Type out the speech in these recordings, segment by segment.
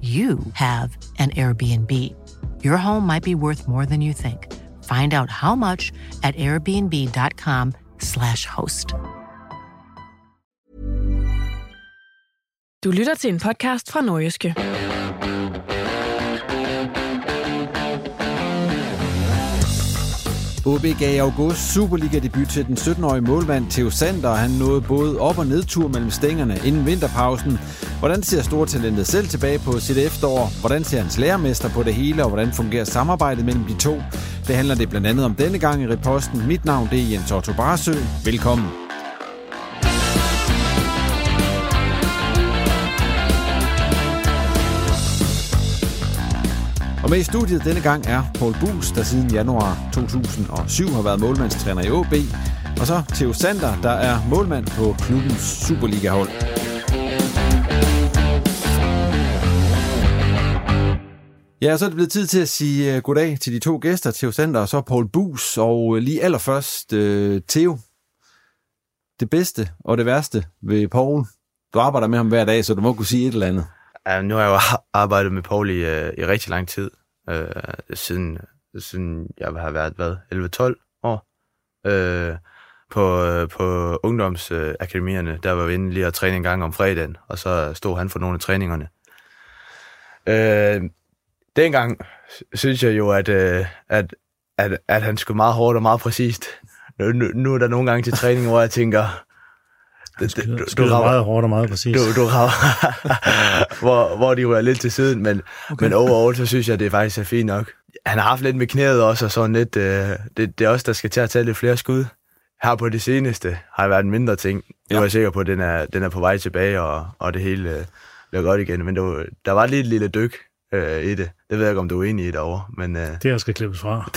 you have an Airbnb. Your home might be worth more than you think. Find out how much at airbnb.com/slash host. Du lytter til en podcast fra Nordjyske. OB gav i august Superliga-debut til den 17-årige målmand Theo Sander. Han nåede både op- og nedtur mellem stængerne inden vinterpausen. Hvordan ser stortalentet selv tilbage på sit efterår? Hvordan ser hans lærermester på det hele, og hvordan fungerer samarbejdet mellem de to? Det handler det blandt andet om denne gang i reposten. Mit navn det er Jens Otto Barsø. Velkommen. Og med i studiet denne gang er Paul Bus, der siden januar 2007 har været målmandstræner i OB. Og så Theo Sander, der er målmand på klubbens Superliga-hold. Ja, så er det blevet tid til at sige øh, goddag til de to gæster, Theo Sander og så Paul Bus. Og øh, lige allerførst, uh, Theo, det bedste og det værste ved Paul. Du arbejder med ham hver dag, så du må kunne sige et eller andet. Ja, nu har jeg jo arbejdet med Paul i, i rigtig lang tid øh, siden, siden jeg har været, hvad, 11-12 år. øh, på, på ungdomsakademierne, der var vi inde lige at træne en gang om fredagen, og så stod han for nogle af træningerne. Øh, dengang synes jeg jo, at, øh, at, at, at han skulle meget hårdt og meget præcist. Nu, nu, nu er der nogle gange til træning, hvor jeg tænker, det, du, skyder du meget hårdt og meget præcis. Du, du hvor, hvor de rører lidt til siden, men, okay. men overall, så synes jeg, det er faktisk er fint nok. Han har haft lidt med knæet også, og sådan lidt, øh, det, det er også der skal til at tage lidt flere skud. Her på det seneste har det været en mindre ting. Nu er jeg sikker på, at den er, den er på vej tilbage, og, og det hele øh, bliver godt igen. Men der, der var lige et lille dyk øh, i det. Det ved jeg ikke, om du er enig i derovre. Men, øh... Det jeg skal klippes fra.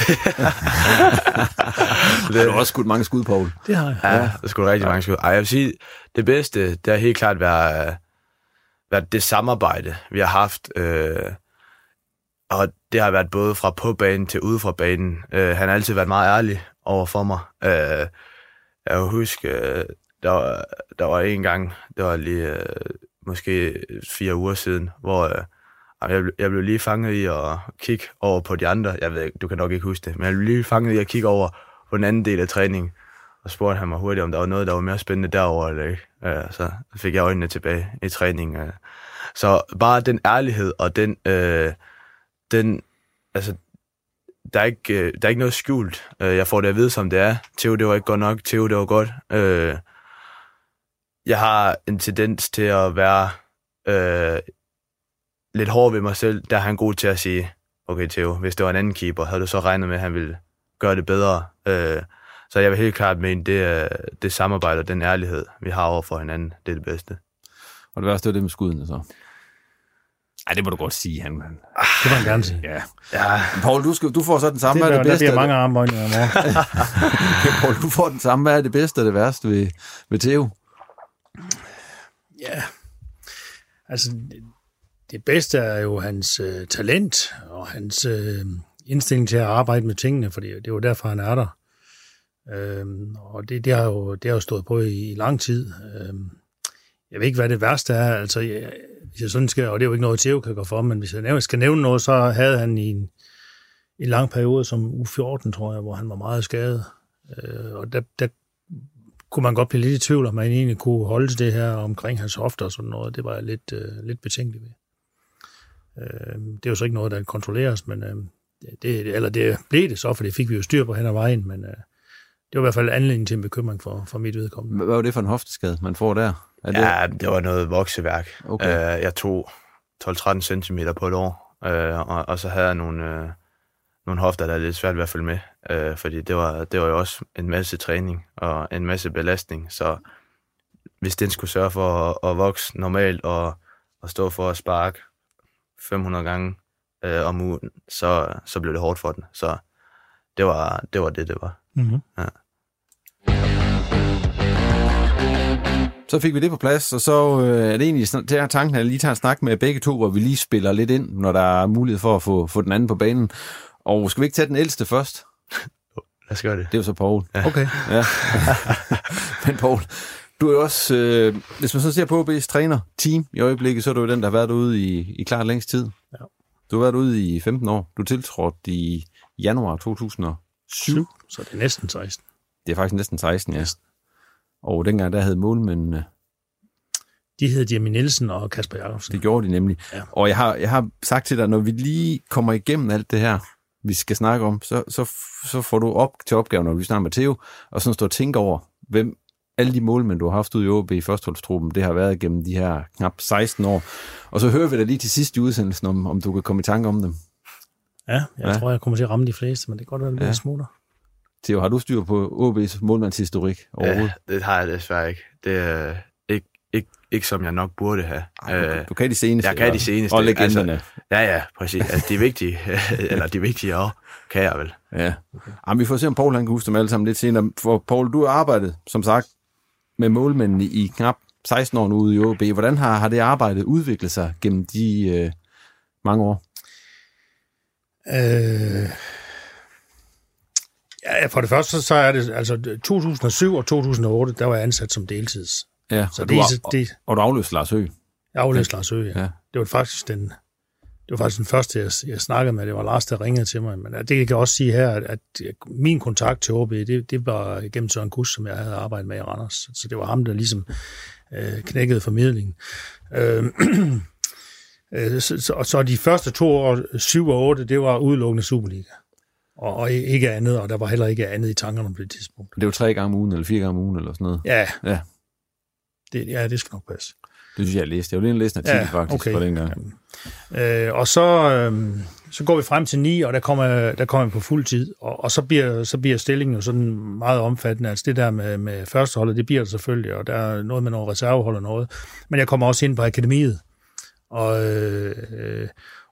det har du også skudt mange skud, Paul. Det har jeg. Ja, der er skudt rigtig ja. mange skud. Ej, jeg vil sige, det bedste, det har helt klart været, været det samarbejde, vi har haft. Øh, og det har været både fra på banen til ude fra banen. Øh, han har altid været meget ærlig over for mig. Øh, jeg kan huske, øh, der, var, der var en gang, det var lige øh, måske fire uger siden, hvor... Øh, jeg, jeg blev lige fanget i at kigge over på de andre. Jeg ved du kan nok ikke huske det, men jeg blev lige fanget i at kigge over på den anden del af træningen. Og spurgte han mig hurtigt, om der var noget, der var mere spændende derover eller ikke. Øh, så fik jeg øjnene tilbage i træningen. Øh. Så bare den ærlighed og den, Øh, den altså, der er, ikke, øh, der er ikke noget skjult. Jeg får det at vide, som det er. Theo, det var ikke godt nok. Theo, det var godt. Jeg har en tendens til at være uh, lidt hård ved mig selv, der er han god til at sige, okay Theo, hvis det var en anden keeper, havde du så regnet med, at han ville gøre det bedre. Øh, så jeg vil helt klart mene, det, det samarbejde og den ærlighed, vi har over for hinanden, det er det bedste. Og det værste er det med skuddene så? Ej, det må du godt sige, han. Det må han gerne sige. Ja. ja. Paul, du, skal, du får så den samme. Det, hvad er det bedste? Det bliver mange armbøjninger om okay, Paul, du får den samme. Hvad er det bedste og det værste ved, ved Theo? Ja, altså det, bedste er jo hans øh, talent og hans øh, indstilling til at arbejde med tingene, for det, det er jo derfor, han er der. Øhm, og det, det, har jo, det har jo stået på i, i lang tid. Øhm, jeg ved ikke, hvad det værste er. Altså, jeg, hvis jeg sådan skal, og det er jo ikke noget, Theo kan gå for, men hvis jeg skal nævne noget, så havde han i en, en lang periode som U14, tror jeg, hvor han var meget skadet. Øh, og der, der kunne man godt blive lidt i tvivl, om man egentlig kunne holde til det her omkring hans hofter og sådan noget. Det var jeg lidt, øh, lidt betænkelig ved. Øh, det er jo så ikke noget, der kontrolleres, men øh, det, eller det blev det så, for det fik vi jo styr på hen ad vejen, men øh, det var i hvert fald anledning til en bekymring for, for mit vedkommende. Hvad var det for en hofteskade, man får der? Er det... Ja, det var noget vokseværk. Okay. Uh, jeg tog 12-13 cm på et år, uh, og, og så havde jeg nogle, uh, nogle hofter, der er lidt svært ved at følge med, fordi det var, det var jo også en masse træning og en masse belastning, så hvis den skulle sørge for at, at vokse normalt og, og stå for at sparke 500 gange uh, om ugen, så, så blev det hårdt for den. Så det var det, var det, det var. Mm-hmm. Ja. Så fik vi det på plads, og så øh, er det egentlig til at tanken, at jeg lige tager en snak med begge to, hvor vi lige spiller lidt ind, når der er mulighed for at få, få den anden på banen. Og skal vi ikke tage den ældste først? Lad os gøre det. Det er jo så Paul. Ja. Okay. Ja. Men Paul, du er jo også, øh, hvis man så ser på OB's træner team i øjeblikket, så er du jo den, der har været ude i, i klart længst tid. Ja. Du har været ude i 15 år. Du tiltrådte i januar 2007. Så det er næsten 16. Det er faktisk næsten 16, ja. Og dengang, der havde målmændene... De hed Jimmy Nielsen og Kasper Jacobsen. Det gjorde de nemlig. Ja. Og jeg har, jeg har sagt til dig, når vi lige kommer igennem alt det her, vi skal snakke om, så, så, så får du op til opgaven, når vi snakker med Theo, og sådan stå og tænke over, hvem alle de målmænd, du har haft ude i OB i førsteholdstruppen, det har været gennem de her knap 16 år. Og så hører vi dig lige til sidst i udsendelsen, om, om du kan komme i tanke om dem. Ja, jeg ja. tror, jeg kommer til at ramme de fleste, men det kan godt være lidt ja. smutter. Theo, har du styr på OB's målmandshistorik overhovedet? Ja, det har jeg desværre ikke. Det er ikke, ikke, ikke som jeg nok burde have. Ej, du, du kan de seneste. Jeg kan de seneste. Og legenderne. Altså, ja, ja, præcis. Altså, de er vigtige, eller de er vigtige også, kan jeg vel. Ja. Okay. Jamen, vi får se, om Paul han kan huske dem alle sammen lidt senere. For Paul, du har arbejdet, som sagt, med målmændene i knap 16 år nu ude i OB. Hvordan har, har det arbejdet udviklet sig gennem de øh, mange år? Øh, ja, for det første, så er det altså 2007 og 2008, der var jeg ansat som deltids. Ja, så og, det, du, det, det, og du afløste Lars Høgh. Jeg afløste Lars Høgh, ja. ja. Det var faktisk den, det var faktisk den første, jeg, jeg snakkede med. Det var Lars, der ringede til mig. Men det kan jeg også sige her, at, at min kontakt til OB, det, det var gennem Søren Gus, som jeg havde arbejdet med i Randers. Så det var ham, der ligesom øh, knækkede formidlingen. Øh, så, så, så de første to år, 7 og 8, det var udelukkende Superliga. Og, og ikke andet, og der var heller ikke andet i tankerne på det tidspunkt. Det var tre gange om ugen, eller fire gange om ugen, eller sådan noget? Ja. Ja, det, ja, det skal nok passe. det synes jeg, jeg læste. Jeg var lige en artikel Ja, faktisk okay. fra dengang. Øh, og så, øh, så går vi frem til 9, og der kommer, der kommer vi på fuld tid, og, og så, bliver, så bliver stillingen jo sådan meget omfattende. Altså det der med, med førsteholdet, det bliver det selvfølgelig, og der er noget med nogle reservehold og noget. Men jeg kommer også ind på akademiet, og, øh,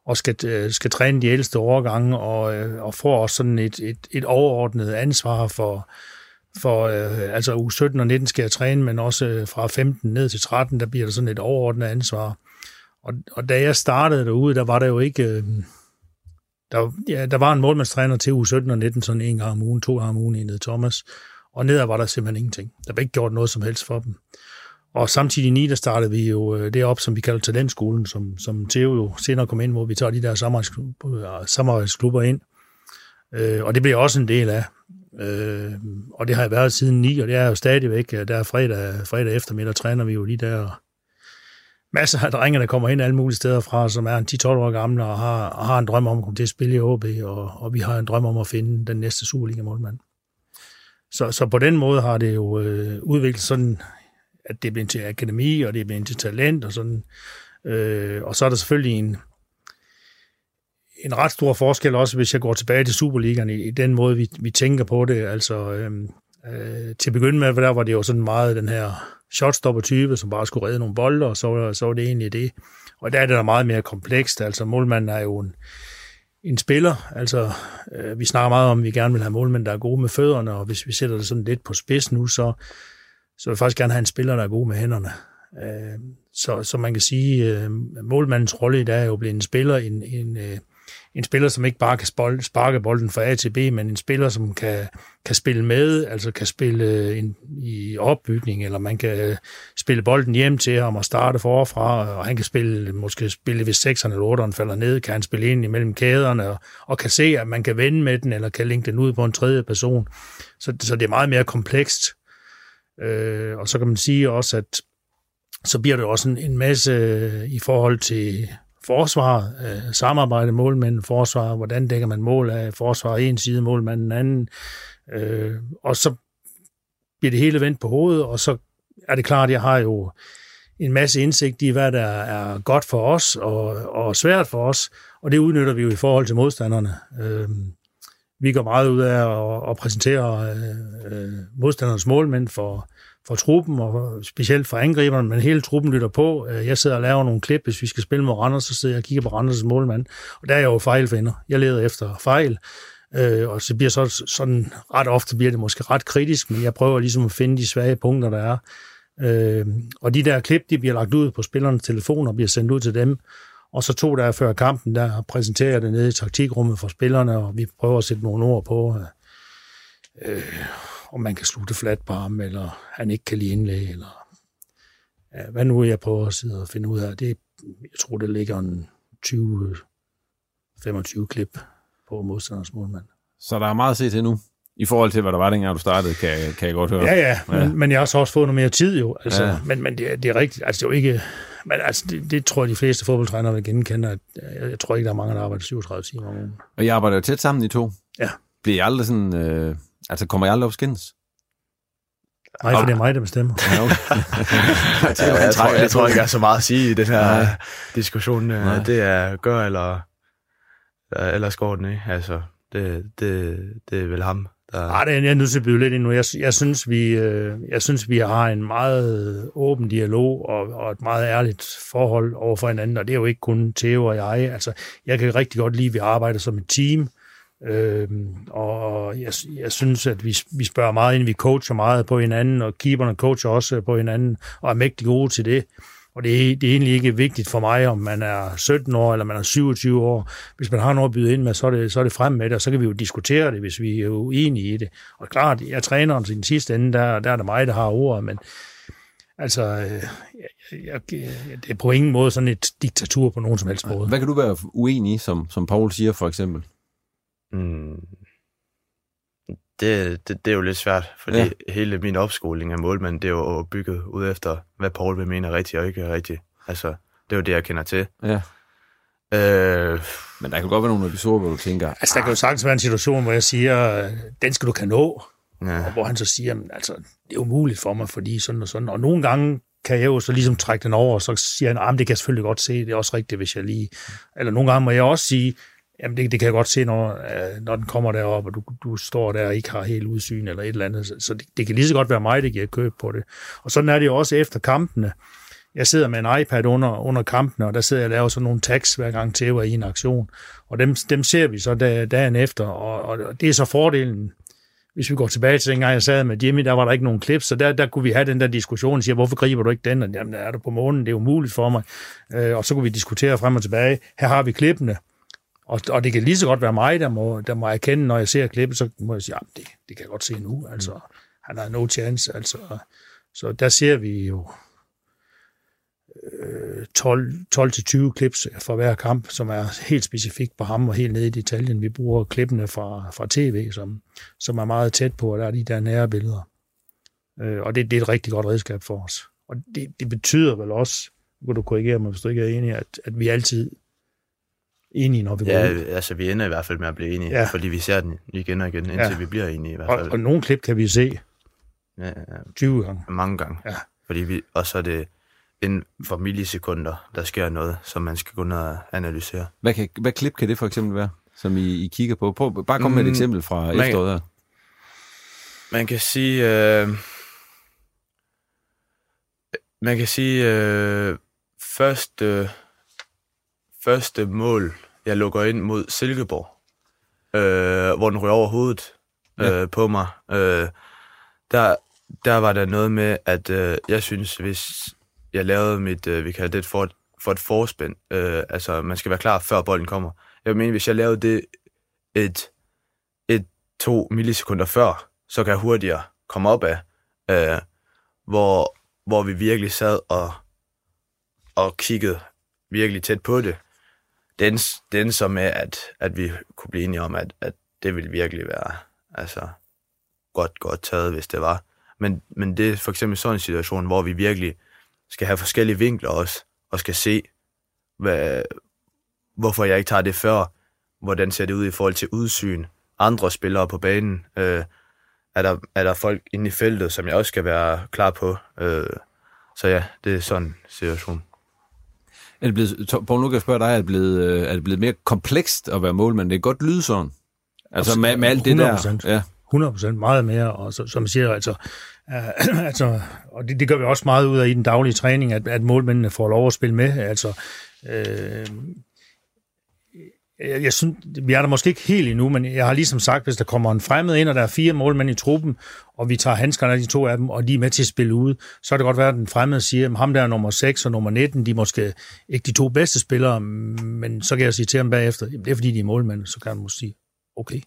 og skal, øh, skal træne de ældste årgange, og, øh, og får også sådan et, et, et overordnet ansvar for, for øh, altså u 17 og 19 skal jeg træne, men også øh, fra 15 ned til 13, der bliver der sådan et overordnet ansvar. Og, og da jeg startede derude, der var der jo ikke... Øh, der, ja, der var en målmandstræner til u 17 og 19, sådan en gang om ugen, to gange om ugen, en Thomas. Og nedad var der simpelthen ingenting. Der blev ikke gjort noget som helst for dem. Og samtidig i der startede vi jo øh, det op, som vi kalder talentskolen, som, som Theo jo senere kom ind, hvor vi tager de der samarbejdsklubber, øh, ind. Øh, og det blev jeg også en del af. Øh, og det har jeg været siden 9, og det er jo stadigvæk. Øh, der er fredag, fredag eftermiddag, træner vi jo lige der. Masser af drenge, der kommer ind alle mulige steder fra, som er en 10-12 år gamle og har, og har en drøm om at komme til at spille i OB, og, og vi har en drøm om at finde den næste Superliga-målmand. Så, så på den måde har det jo øh, udviklet sådan, at det er blevet til akademi, og det er blevet til talent, og sådan. Øh, og så er der selvfølgelig en, en ret stor forskel også, hvis jeg går tilbage til Superligaen, i, i den måde, vi, vi tænker på det. Altså, øh, øh, til at begynde med, der var det jo sådan meget den her shotstopper-type, som bare skulle redde nogle bolde, og så, så var det egentlig det. Og der er det der meget mere komplekst. Altså, målmanden er jo en, en spiller. Altså, øh, vi snakker meget om, at vi gerne vil have målmænd, der er gode med fødderne, og hvis vi sætter det sådan lidt på spids nu, så, så vil jeg faktisk gerne have en spiller, der er god med hænderne. Øh, så, så man kan sige, øh, målmandens rolle i dag er jo blevet en spiller, en, en, øh, en spiller, som ikke bare kan spol- sparke bolden fra A til B, men en spiller, som kan, kan spille med, altså kan spille øh, en, i opbygning, eller man kan øh, spille bolden hjem til ham og starte forfra, og han kan spille, måske spille hvis 6'eren eller 8'eren falder ned, kan han spille ind imellem kæderne, og, og kan se, at man kan vende med den, eller kan linke den ud på en tredje person. Så, så det er meget mere komplekst. Øh, og så kan man sige også, at så bliver det også en, en masse øh, i forhold til forsvar, øh, samarbejde målmænd, forsvar, hvordan dækker man mål af forsvar en side, målmand den anden, øh, og så bliver det hele vendt på hovedet, og så er det klart, at jeg har jo en masse indsigt i, hvad der er godt for os og, og svært for os, og det udnytter vi jo i forhold til modstanderne. Øh, vi går meget ud af at, at præsentere øh, øh modstandernes målmænd for, for truppen, og specielt for angriberne, men hele truppen lytter på. Øh, jeg sidder og laver nogle klip, hvis vi skal spille mod Randers, så sidder jeg og kigger på Randers' målmand, og der er jeg jo fejlfinder. Jeg leder efter fejl, øh, og så bliver så sådan, ret ofte bliver det måske ret kritisk, men jeg prøver ligesom at finde de svage punkter, der er. Øh, og de der klip, de bliver lagt ud på spillernes telefoner og bliver sendt ud til dem, og så to dage før kampen, der præsenterer jeg det nede i taktikrummet for spillerne, og vi prøver at sætte nogle ord på, øh, øh om man kan slutte flat på ham, eller han ikke kan lide indlæg, eller ja, hvad nu jeg prøver at sidde og finde ud af. Det, jeg tror, det ligger en 20-25 klip på modstanders målmand. Så der er meget at se til nu? I forhold til, hvad der var dengang, du startede, kan, kan jeg godt høre. Ja, ja, ja. Men, men jeg har så også fået noget mere tid jo. Altså, ja. Men, men det, det er rigtigt. Altså, det er jo ikke... Men altså, det, det tror jeg, de fleste fodboldtrænere vil genkende. At, jeg, jeg tror ikke, der er mange, der arbejder 37 timer om ugen. Og jeg arbejder jo tæt sammen, i to. Ja. Bliver I aldrig sådan... Øh, altså, kommer jeg aldrig op skændes? Nej, for det er mig, der bestemmer. Ja, jeg, jeg, tror, jeg tror ikke, jeg er så meget at sige i den her Nej. diskussion. Nej. Det er gør eller, eller skår den, ikke? Altså, det, det, det er vel ham, der... Ej, det er jeg nødt til at byde lidt ind nu. Jeg, jeg, synes, vi, øh, jeg synes, vi har en meget åben dialog og, og et meget ærligt forhold over for hinanden, og det er jo ikke kun Theo og jeg. Altså, jeg kan rigtig godt lide, at vi arbejder som et team, Øhm, og jeg, jeg synes, at vi, vi spørger meget ind, vi coacher meget på hinanden, og keeperne coacher også på hinanden, og er mægtig gode til det. Og det er, det er egentlig ikke vigtigt for mig, om man er 17 år eller man er 27 år. Hvis man har noget at byde ind med, så er det, så er det frem med det, og så kan vi jo diskutere det, hvis vi er uenige i det. Og klart, jeg træner til den sidste ende, der, der er det mig, der har ordet, men altså, øh, jeg, jeg, det er på ingen måde sådan et diktatur på nogen som helst måde. Hvad kan du være uenig i, som, som Paul siger for eksempel? Mm. Det, det, det er jo lidt svært, fordi ja. hele min opskoling af målmand, det er jo bygget ud efter, hvad Paul vil mene er rigtigt og ikke er rigtigt. Altså, det er jo det, jeg kender til. Ja. Øh, Men der kan godt være nogle episoder, hvor du tænker... Altså, der kan jo sagtens være en situation, hvor jeg siger, den skal du kan nå. Ja. Og hvor han så siger, altså, det er umuligt for mig, fordi sådan og sådan. Og nogle gange kan jeg jo så ligesom trække den over, og så siger han, ah, det kan jeg selvfølgelig godt se, det er også rigtigt, hvis jeg lige... Eller nogle gange må jeg også sige, Jamen, det, det kan jeg godt se, når, øh, når den kommer derop, og du, du står der og ikke har helt udsyn eller et eller andet. Så, så det, det kan lige så godt være mig, der giver køb på det. Og sådan er det jo også efter kampene. Jeg sidder med en iPad under, under kampene, og der sidder jeg og laver sådan nogle tags hver gang til i en aktion. Og dem, dem ser vi så dag, dagen efter, og, og det er så fordelen hvis vi går tilbage til dengang, jeg sad med Jimmy, der var der ikke nogen klip, så der, der kunne vi have den der diskussion og sige, hvorfor griber du ikke den? Og, jamen, er du på månen? Det er umuligt for mig. Øh, og så kunne vi diskutere frem og tilbage. Her har vi klippene. Og, og det kan lige så godt være mig, der må, der må erkende, når jeg ser klippet, så må jeg sige, at det, det kan jeg godt se nu. Altså, mm. han har no chance. Altså, så der ser vi jo øh, 12-20 klips for hver kamp, som er helt specifikt på ham og helt nede i detaljen. Vi bruger klippene fra, fra tv, som, som er meget tæt på, og der er de der nære billeder. Øh, og det, det er et rigtig godt redskab for os. Og det, det betyder vel også, hvor du korrigerer mig, hvis du ikke er enig, at, at vi altid enige, når vi ja, går ud. altså vi ender i hvert fald med at blive enige, ja. fordi vi ser den igen og igen, indtil ja. vi bliver enige i hvert fald. Og, og nogle klip kan vi se ja, ja, 20 gange. Mange gange. Ja. Fordi vi, og så er det inden for millisekunder, der sker noget, som man skal gå ned og analysere. Hvad, kan, hvad klip kan det for eksempel være, som I, I kigger på? Prøv, bare kom med et mm, eksempel fra man, efteråret her. Man kan sige... Øh, man kan sige... Øh, først... Øh, første mål, jeg lukker ind mod Silkeborg, øh, hvor den ryger over hovedet ja. øh, på mig, øh, der, der var der noget med, at øh, jeg synes, hvis, jeg lavede mit, øh, vi kalder det for et, for et forspænd. Øh, altså, man skal være klar, før bolden kommer. Jeg mener, hvis jeg lavede det et, et to millisekunder før, så kan jeg hurtigere komme op af, øh, hvor, hvor vi virkelig sad og, og kiggede virkelig tæt på det. Den, den som med, at, at vi kunne blive enige om, at, at det ville virkelig være altså, godt, godt taget, hvis det var. Men, men det er for eksempel sådan en situation, hvor vi virkelig skal have forskellige vinkler også, og skal se, hvad, hvorfor jeg ikke tager det før, hvordan ser det ud i forhold til udsyn, andre spillere på banen, øh, er, der, er der folk inde i feltet, som jeg også skal være klar på. Øh, så ja, det er sådan en situation. Er det blevet, Poul, nu kan jeg spørge dig, er det blevet, øh, er det blevet mere komplekst at være målmand? Det er godt lyde sådan. Altså med, med alt det der. Ja. 100 procent meget mere, og så, som jeg siger, altså, uh, altså og det, det gør vi også meget ud af i den daglige træning, at, at målmændene får lov at spille med. Altså, øh, jeg, jeg synes, vi er der måske ikke helt endnu, men jeg har ligesom sagt, hvis der kommer en fremmed ind, og der er fire målmænd i truppen, og vi tager handskerne af de to af dem, og de er med til at spille ud, så kan det godt være, at den fremmede siger, at ham der er nummer 6 og nummer 19, de er måske ikke de to bedste spillere, men så kan jeg sige til ham bagefter, det er fordi, de er målmænd, så kan han måske sige, okay,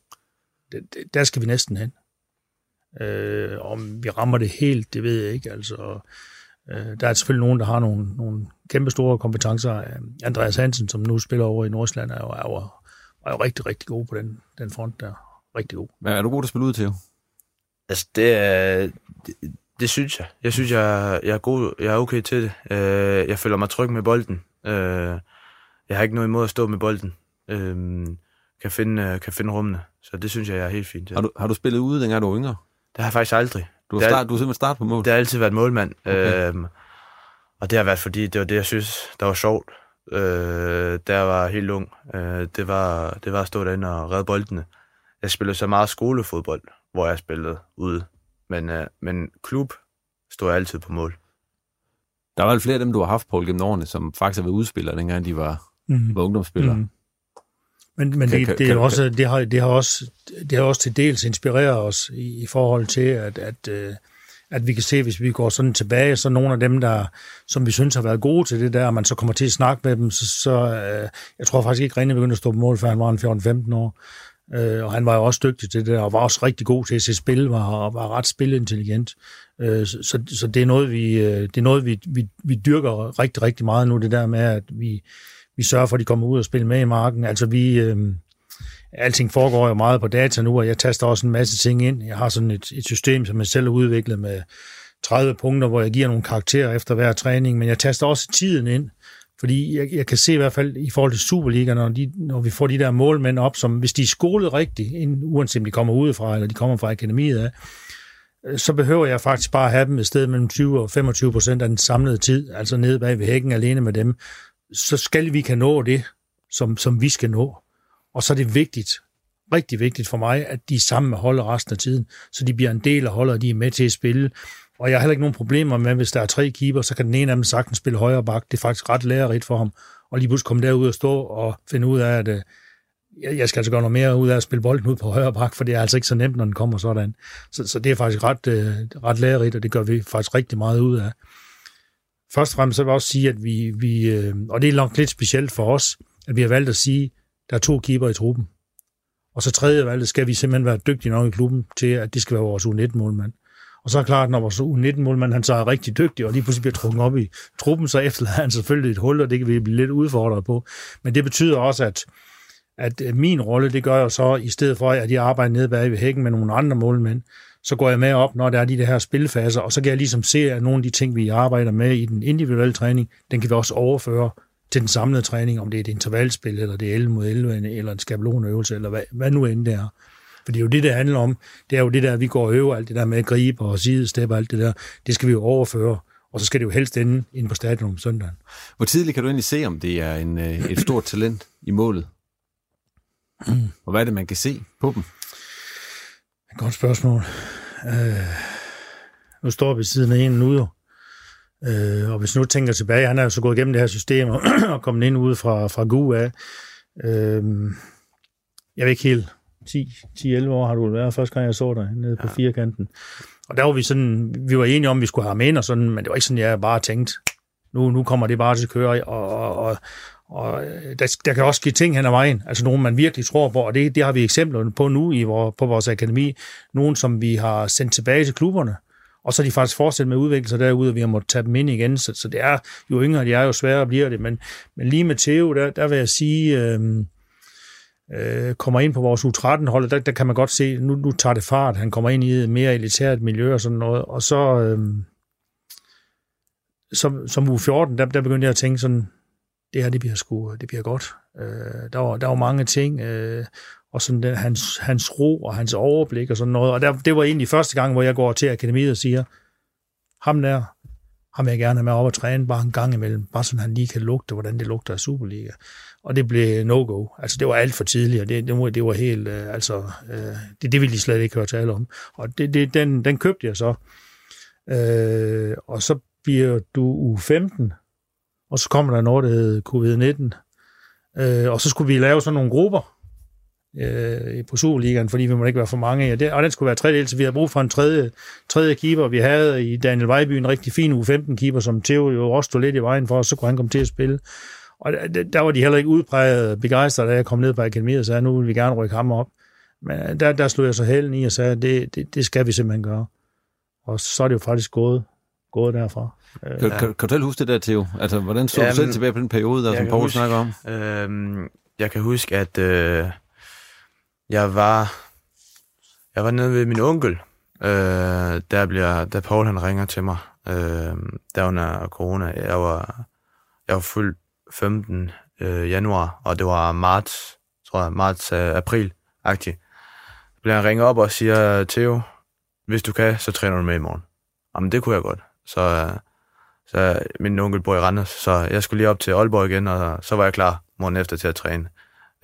der skal vi næsten hen. Øh, om vi rammer det helt, det ved jeg ikke. Altså, øh, der er selvfølgelig nogen, der har nogle, nogle kæmpe store kompetencer. Andreas Hansen, som nu spiller over i Nordsjælland, er jo, er jo, er jo rigtig, rigtig god på den, den front der. Rigtig god. Men er du god til at spille ud til? Altså, det er... Det, det synes jeg. Jeg synes, jeg, jeg er god, jeg er okay til det. Øh, jeg føler mig tryg med bolden. Øh, jeg har ikke noget imod at stå med bolden. Øh, kan finde, kan finde rummene. Så det synes jeg, jeg er helt fint. Ja. Har, du, har du spillet ude, dengang du var yngre? Det har jeg faktisk aldrig. Du har, start, du har simpelthen startet på mål? Det har altid været målmand. Okay. Øhm, og det har været, fordi det var det, jeg synes, der var sjovt. Øh, da jeg var helt ung. Øh, det, var, det var at stå derinde og redde boldene. Jeg spillede så meget skolefodbold, hvor jeg spillede ude. Men, øh, men klub stod jeg altid på mål. Der er vel flere af dem, du har haft på gennem årene, som faktisk har været udspillere, dengang de var, mm. var ungdomsspillere. Mm. Men, men kan, det, det, kan, også, det, har, det, har også, det har også til dels inspireret os i, i forhold til, at, at, øh, at vi kan se, hvis vi går sådan tilbage, så nogle af dem, der, som vi synes har været gode til det der, og man så kommer til at snakke med dem, så, så øh, jeg tror faktisk ikke, René begyndte at stå på mål, før han var 14-15 år. Øh, og han var jo også dygtig til det der, og var også rigtig god til at se spil, var, var ret spilintelligent. Øh, så, så, så det er noget, vi, øh, det er noget vi, vi, vi dyrker rigtig, rigtig meget nu, det der med, at vi, vi sørger for, at de kommer ud og spiller med i marken. Altså vi, øh, alting foregår jo meget på data nu, og jeg taster også en masse ting ind. Jeg har sådan et, et system, som jeg selv har udviklet med 30 punkter, hvor jeg giver nogle karakterer efter hver træning, men jeg taster også tiden ind, fordi jeg, jeg kan se i hvert fald i forhold til Superliga, når, de, når vi får de der målmænd op, som hvis de er skolet rigtigt, uanset om de kommer udefra, eller de kommer fra akademiet af, så behøver jeg faktisk bare at have dem et sted mellem 20 og 25 procent af den samlede tid, altså nede bag ved hækken alene med dem, så skal vi kan nå det, som, som vi skal nå. Og så er det vigtigt, rigtig vigtigt for mig, at de er sammen med holdet resten af tiden, så de bliver en del af holdet, og de er med til at spille. Og jeg har heller ikke nogen problemer med, hvis der er tre keeper, så kan den ene af dem sagtens spille højre bak. Det er faktisk ret lærerigt for ham. Og lige pludselig komme derud og stå og finde ud af, at øh, jeg skal altså gøre noget mere ud af at spille bolden ud på højre bak, for det er altså ikke så nemt, når den kommer sådan. Så, så det er faktisk ret, øh, ret lærerigt, og det gør vi faktisk rigtig meget ud af. Først og fremmest så vil jeg også sige, at vi, vi øh, og det er nok lidt specielt for os, at vi har valgt at sige, at der er to keeper i truppen. Og så tredje valget skal vi simpelthen være dygtige nok i klubben til, at det skal være vores U19-målmand. Og så er klart, når vores U19-målmand han så er rigtig dygtig, og lige pludselig bliver trukket op i truppen, så efterlader han selvfølgelig et hul, og det kan vi blive lidt udfordret på. Men det betyder også, at, at min rolle, det gør jeg så, i stedet for, at jeg arbejder nede bag ved hækken med nogle andre målmænd, så går jeg med op, når der er de her spilfaser, og så kan jeg ligesom se, at nogle af de ting, vi arbejder med i den individuelle træning, den kan vi også overføre til den samlede træning, om det er et intervalspil, eller det er 11 mod 11, eller en skabelonøvelse, eller hvad, hvad nu end det er. For det er jo det, det handler om. Det er jo det der, vi går og øver, alt det der med at gribe og sidestep og alt det der. Det skal vi jo overføre. Og så skal det jo helst ende ind på stadion om søndagen. Hvor tidligt kan du egentlig se, om det er en, øh, et stort talent i målet? Og hvad er det, man kan se på dem? Godt spørgsmål. Øh, nu står vi siden af en nu Øh, og hvis nu tænker tilbage, han er jo så gået igennem det her system og, og kommet ind ude fra, fra GU af. Øh, jeg ved ikke helt, 10-11 år har du været, første gang jeg så dig nede på ja. firkanten. Og der var vi sådan, vi var enige om, at vi skulle have ham ind og sådan, men det var ikke sådan, jeg bare tænkte, nu, nu kommer det bare til at køre, og, og, og, og øh, der, der kan også ske ting hen ad vejen, altså nogen, man virkelig tror på, og det, det har vi eksempler på nu i vor, på vores akademi, nogen, som vi har sendt tilbage til klubberne, og så er de faktisk fortsat med at udvikle sig derude, og vi har måttet tage dem ind igen, så, så det er jo yngre, de er jo sværere bliver det, men, men lige med Theo, der, der vil jeg sige, øh, øh, kommer ind på vores U13-hold, der, der kan man godt se, nu, nu tager det fart, han kommer ind i et mere elitært miljø og sådan noget, og så øh, som, som U14, der, der begyndte jeg at tænke sådan, det her, det bliver sgu, det bliver godt. Øh, der, var, der var mange ting, øh, og sådan den, hans, hans ro og hans overblik og sådan noget, og der, det var egentlig første gang, hvor jeg går til akademiet og siger, ham der, ham vil jeg gerne med op og træne bare en gang imellem, bare sådan han lige kan lugte, hvordan det lugter af Superliga og det blev no-go. Altså, det var alt for tidligt, og det, det, var, det var helt, øh, altså, øh, det, det ville de slet ikke høre tale om. Og det, det, den, den købte jeg så. Øh, og så bliver du u 15, og så kommer der noget, der hedder covid-19. Øh, og så skulle vi lave sådan nogle grupper øh, på Superligaen, fordi vi må ikke være for mange. Ja, det, og den skulle være tredje så vi havde brug for en tredje, tredje keeper. Vi havde i Daniel Vejby en rigtig fin U15-keeper, som Theo jo også stod lidt i vejen for, og så kunne han komme til at spille. Og der, der var de heller ikke udpræget begejstrede, da jeg kom ned på akademiet og sagde, nu vil vi gerne rykke ham op. Men øh, der, der slog jeg så hælden i og sagde, det, det, det skal vi simpelthen gøre. Og så er det jo faktisk gået, gået derfra. Kan, kan, kan du selv huske det der, Theo? Altså, hvordan så du selv tilbage på den periode, der, som Poul huske, snakker om? Øh, jeg kan huske, at øh, jeg var jeg var nede ved min onkel, øh, der, bliver, der Paul han ringer til mig, øh, der under corona. Jeg var, jeg var fuld 15. Øh, januar, og det var marts, tror jeg, marts, øh, april-agtigt. Så bliver han ringet op og siger, Theo, hvis du kan, så træner du med i morgen. Jamen, det kunne jeg godt. Så, øh, så min onkel bor i Randers, så jeg skulle lige op til Aalborg igen, og så var jeg klar morgen efter til at træne.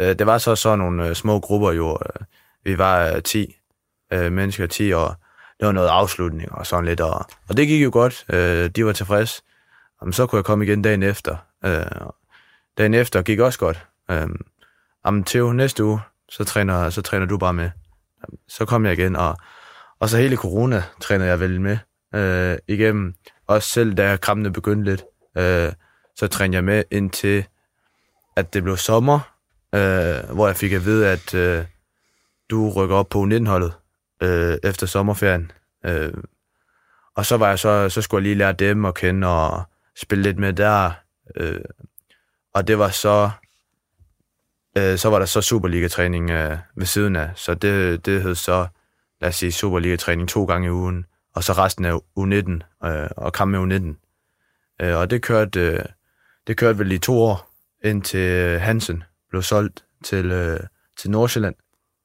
Øh, det var så sådan nogle øh, små grupper jo. Øh, vi var 10 mennesker, 10, år. det var noget afslutning og sådan lidt. Og, og det gik jo godt. De var tilfredse. Jamen, så kunne jeg komme igen dagen efter. Dagen efter gik også godt. Jamen, Theo, næste uge, så træner, så træner du bare med. Så kom jeg igen, og, og så hele corona træner jeg vel med øh, igennem. Også selv da krampene begyndte lidt, øh, så trænede jeg med indtil, at det blev sommer, øh, hvor jeg fik at vide, at øh, du rykker op på 19-holdet øh, efter sommerferien. Øh, og så var jeg så, så skulle jeg lige lære dem at kende og spille lidt med der. Øh, og det var så, øh, så var der så Superliga-træning øh, ved siden af. Så det, det hed så, lad os sige, Superliga-træning to gange i ugen, og så resten af U19 øh, og kamp med U19. Øh, og det kørte, øh, det kørte vel i to år, indtil øh, Hansen blev solgt til, øh, til Nordsjælland.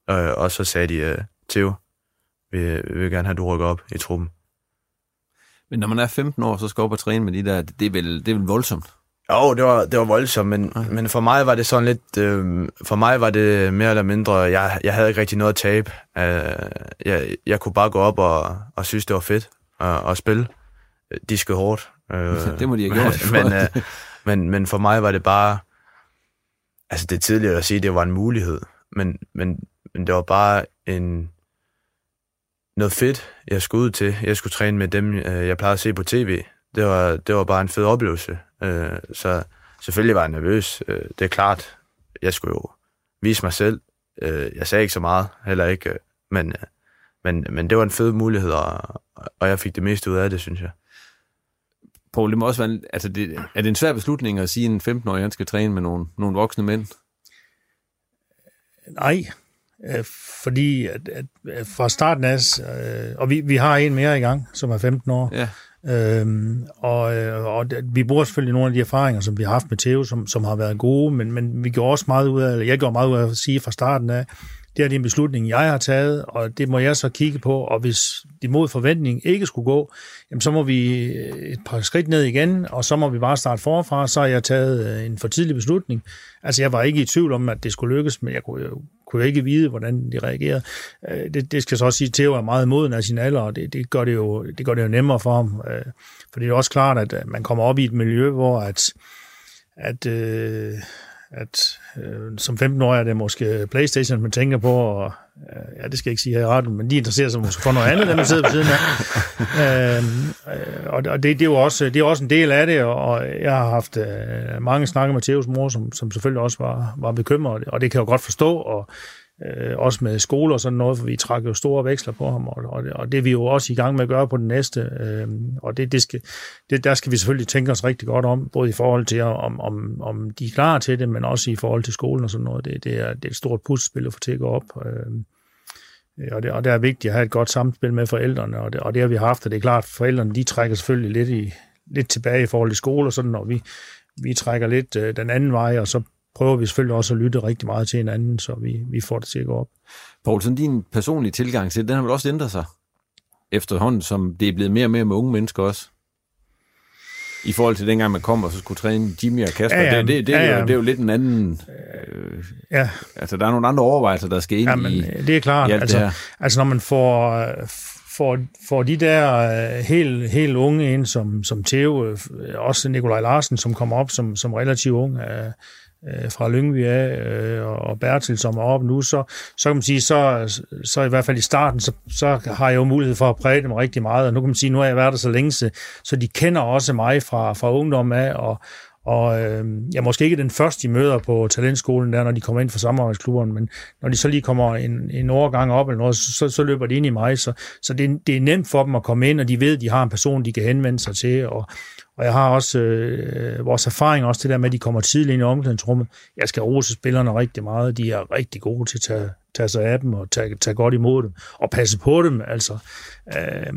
Øh, og så sagde de, øh, Theo, vi, vi vil gerne have, at du rykker op i truppen. Men når man er 15 år, så skal op og træne med de der, det er vel, det er vel voldsomt? Jo, det var, det var voldsomt, men, okay. men for mig var det sådan lidt... Øh, for mig var det mere eller mindre... Jeg, jeg havde ikke rigtig noget at tabe. Øh, jeg, jeg kunne bare gå op og, og synes, det var fedt at, at spille. De skal hårdt. Øh, det må de have gjort. men, øh, men, men for mig var det bare... Altså, det er tidligere at sige, at det var en mulighed. Men, men, men det var bare en noget fedt, jeg skulle ud til. Jeg skulle træne med dem, øh, jeg plejede at se på tv. Det var, det var bare en fed oplevelse. Øh, så selvfølgelig var jeg nervøs. Øh, det er klart, jeg skulle jo vise mig selv. Øh, jeg sagde ikke så meget, heller ikke, øh, men, øh, men, men det var en fed mulighed, og, og jeg fik det meste ud af det, synes jeg. Poul, det må også være, altså det, er det en svær beslutning at sige, at en 15-årig han skal træne med nogle, nogle voksne mænd? Nej, øh, fordi at, at, at fra starten af, øh, og vi, vi har en mere i gang, som er 15 år, ja. Øhm, og, øh, og vi bruger selvfølgelig nogle af de erfaringer, som vi har haft med Theo, som, som har været gode, men, men vi gjorde også meget ud af, eller jeg gjorde meget ud af at sige fra starten af, det er en beslutning, jeg har taget, og det må jeg så kigge på, og hvis det mod forventning ikke skulle gå, jamen så må vi øh, et par skridt ned igen, og så må vi bare starte forfra, så har jeg taget øh, en for tidlig beslutning. Altså jeg var ikke i tvivl om, at det skulle lykkes, men jeg kunne jo kunne jeg ikke vide, hvordan de reagerede. Øh, det, det skal så også sige, at Theo er meget moden af sin alder, og det, det, gør det, jo, det gør det jo nemmere for ham. For det er også klart, at man kommer op i et miljø, hvor at, at, at øh, som 15-årig er det måske Playstation, man tænker på, og øh, ja, det skal jeg ikke sige her i retten, men de interesserer sig måske for noget andet, der man sidder på siden af. Øh, og og det, det, er jo også, det er også en del af det, og jeg har haft øh, mange snakke med Theos mor, som, som selvfølgelig også var, var bekymret, og det kan jeg jo godt forstå, og øh, også med skole og sådan noget, for vi trækker jo store veksler på ham, og, og, og det er vi jo også i gang med at gøre på den næste, øh, og det, det skal, det, der skal vi selvfølgelig tænke os rigtig godt om, både i forhold til, om, om, om de er klar til det, men også i forhold til skolen og sådan noget. Det, det, er, det er et stort puslespil at få til at gå op. Øh, og det, og det er vigtigt at have et godt samspil med forældrene, og det, og det har vi haft, og det er klart, at forældrene de trækker selvfølgelig lidt, i, lidt tilbage i forhold til skole og sådan, og vi, vi trækker lidt øh, den anden vej, og så prøver vi selvfølgelig også at lytte rigtig meget til hinanden, så vi, vi får det til at gå op. Poul, sådan din personlige tilgang til det, den har vel også ændret sig efterhånden, som det er blevet mere og mere med unge mennesker også? I forhold til dengang man kom og så skulle træne Jimmy og Kasper, ja, ja, det, det, det, ja, ja. Er jo, det er jo lidt en anden... Øh, ja. Altså, der er nogle andre overvejelser, der skal ind ja, men, i Det er klart. Altså, det altså, når man får, får, får de der øh, helt, helt unge ind, som, som Theo, øh, også Nikolaj Larsen, som kommer op som, som relativt ung, øh, øh, fra Lyngby af øh, og Bertil, som er op nu, så, så kan man sige, så, så i hvert fald i starten, så, så har jeg jo mulighed for at præge dem rigtig meget, og nu kan man sige, nu har jeg været der så længe, så, så de kender også mig fra, fra ungdom af, og, og øh, jeg er måske ikke den første, de møder på talentskolen, der, når de kommer ind fra samarbejdsklubberne, men når de så lige kommer en, en overgang op eller noget, så, så løber de ind i mig. Så, så det, det er nemt for dem at komme ind, og de ved, at de har en person, de kan henvende sig til. Og, og jeg har også øh, vores erfaring også til det der med, at de kommer tidligt ind i omklædningsrummet. Jeg skal rose spillerne rigtig meget. De er rigtig gode til at tage, tage sig af dem og tage, tage godt imod dem og passe på dem. Altså, øh,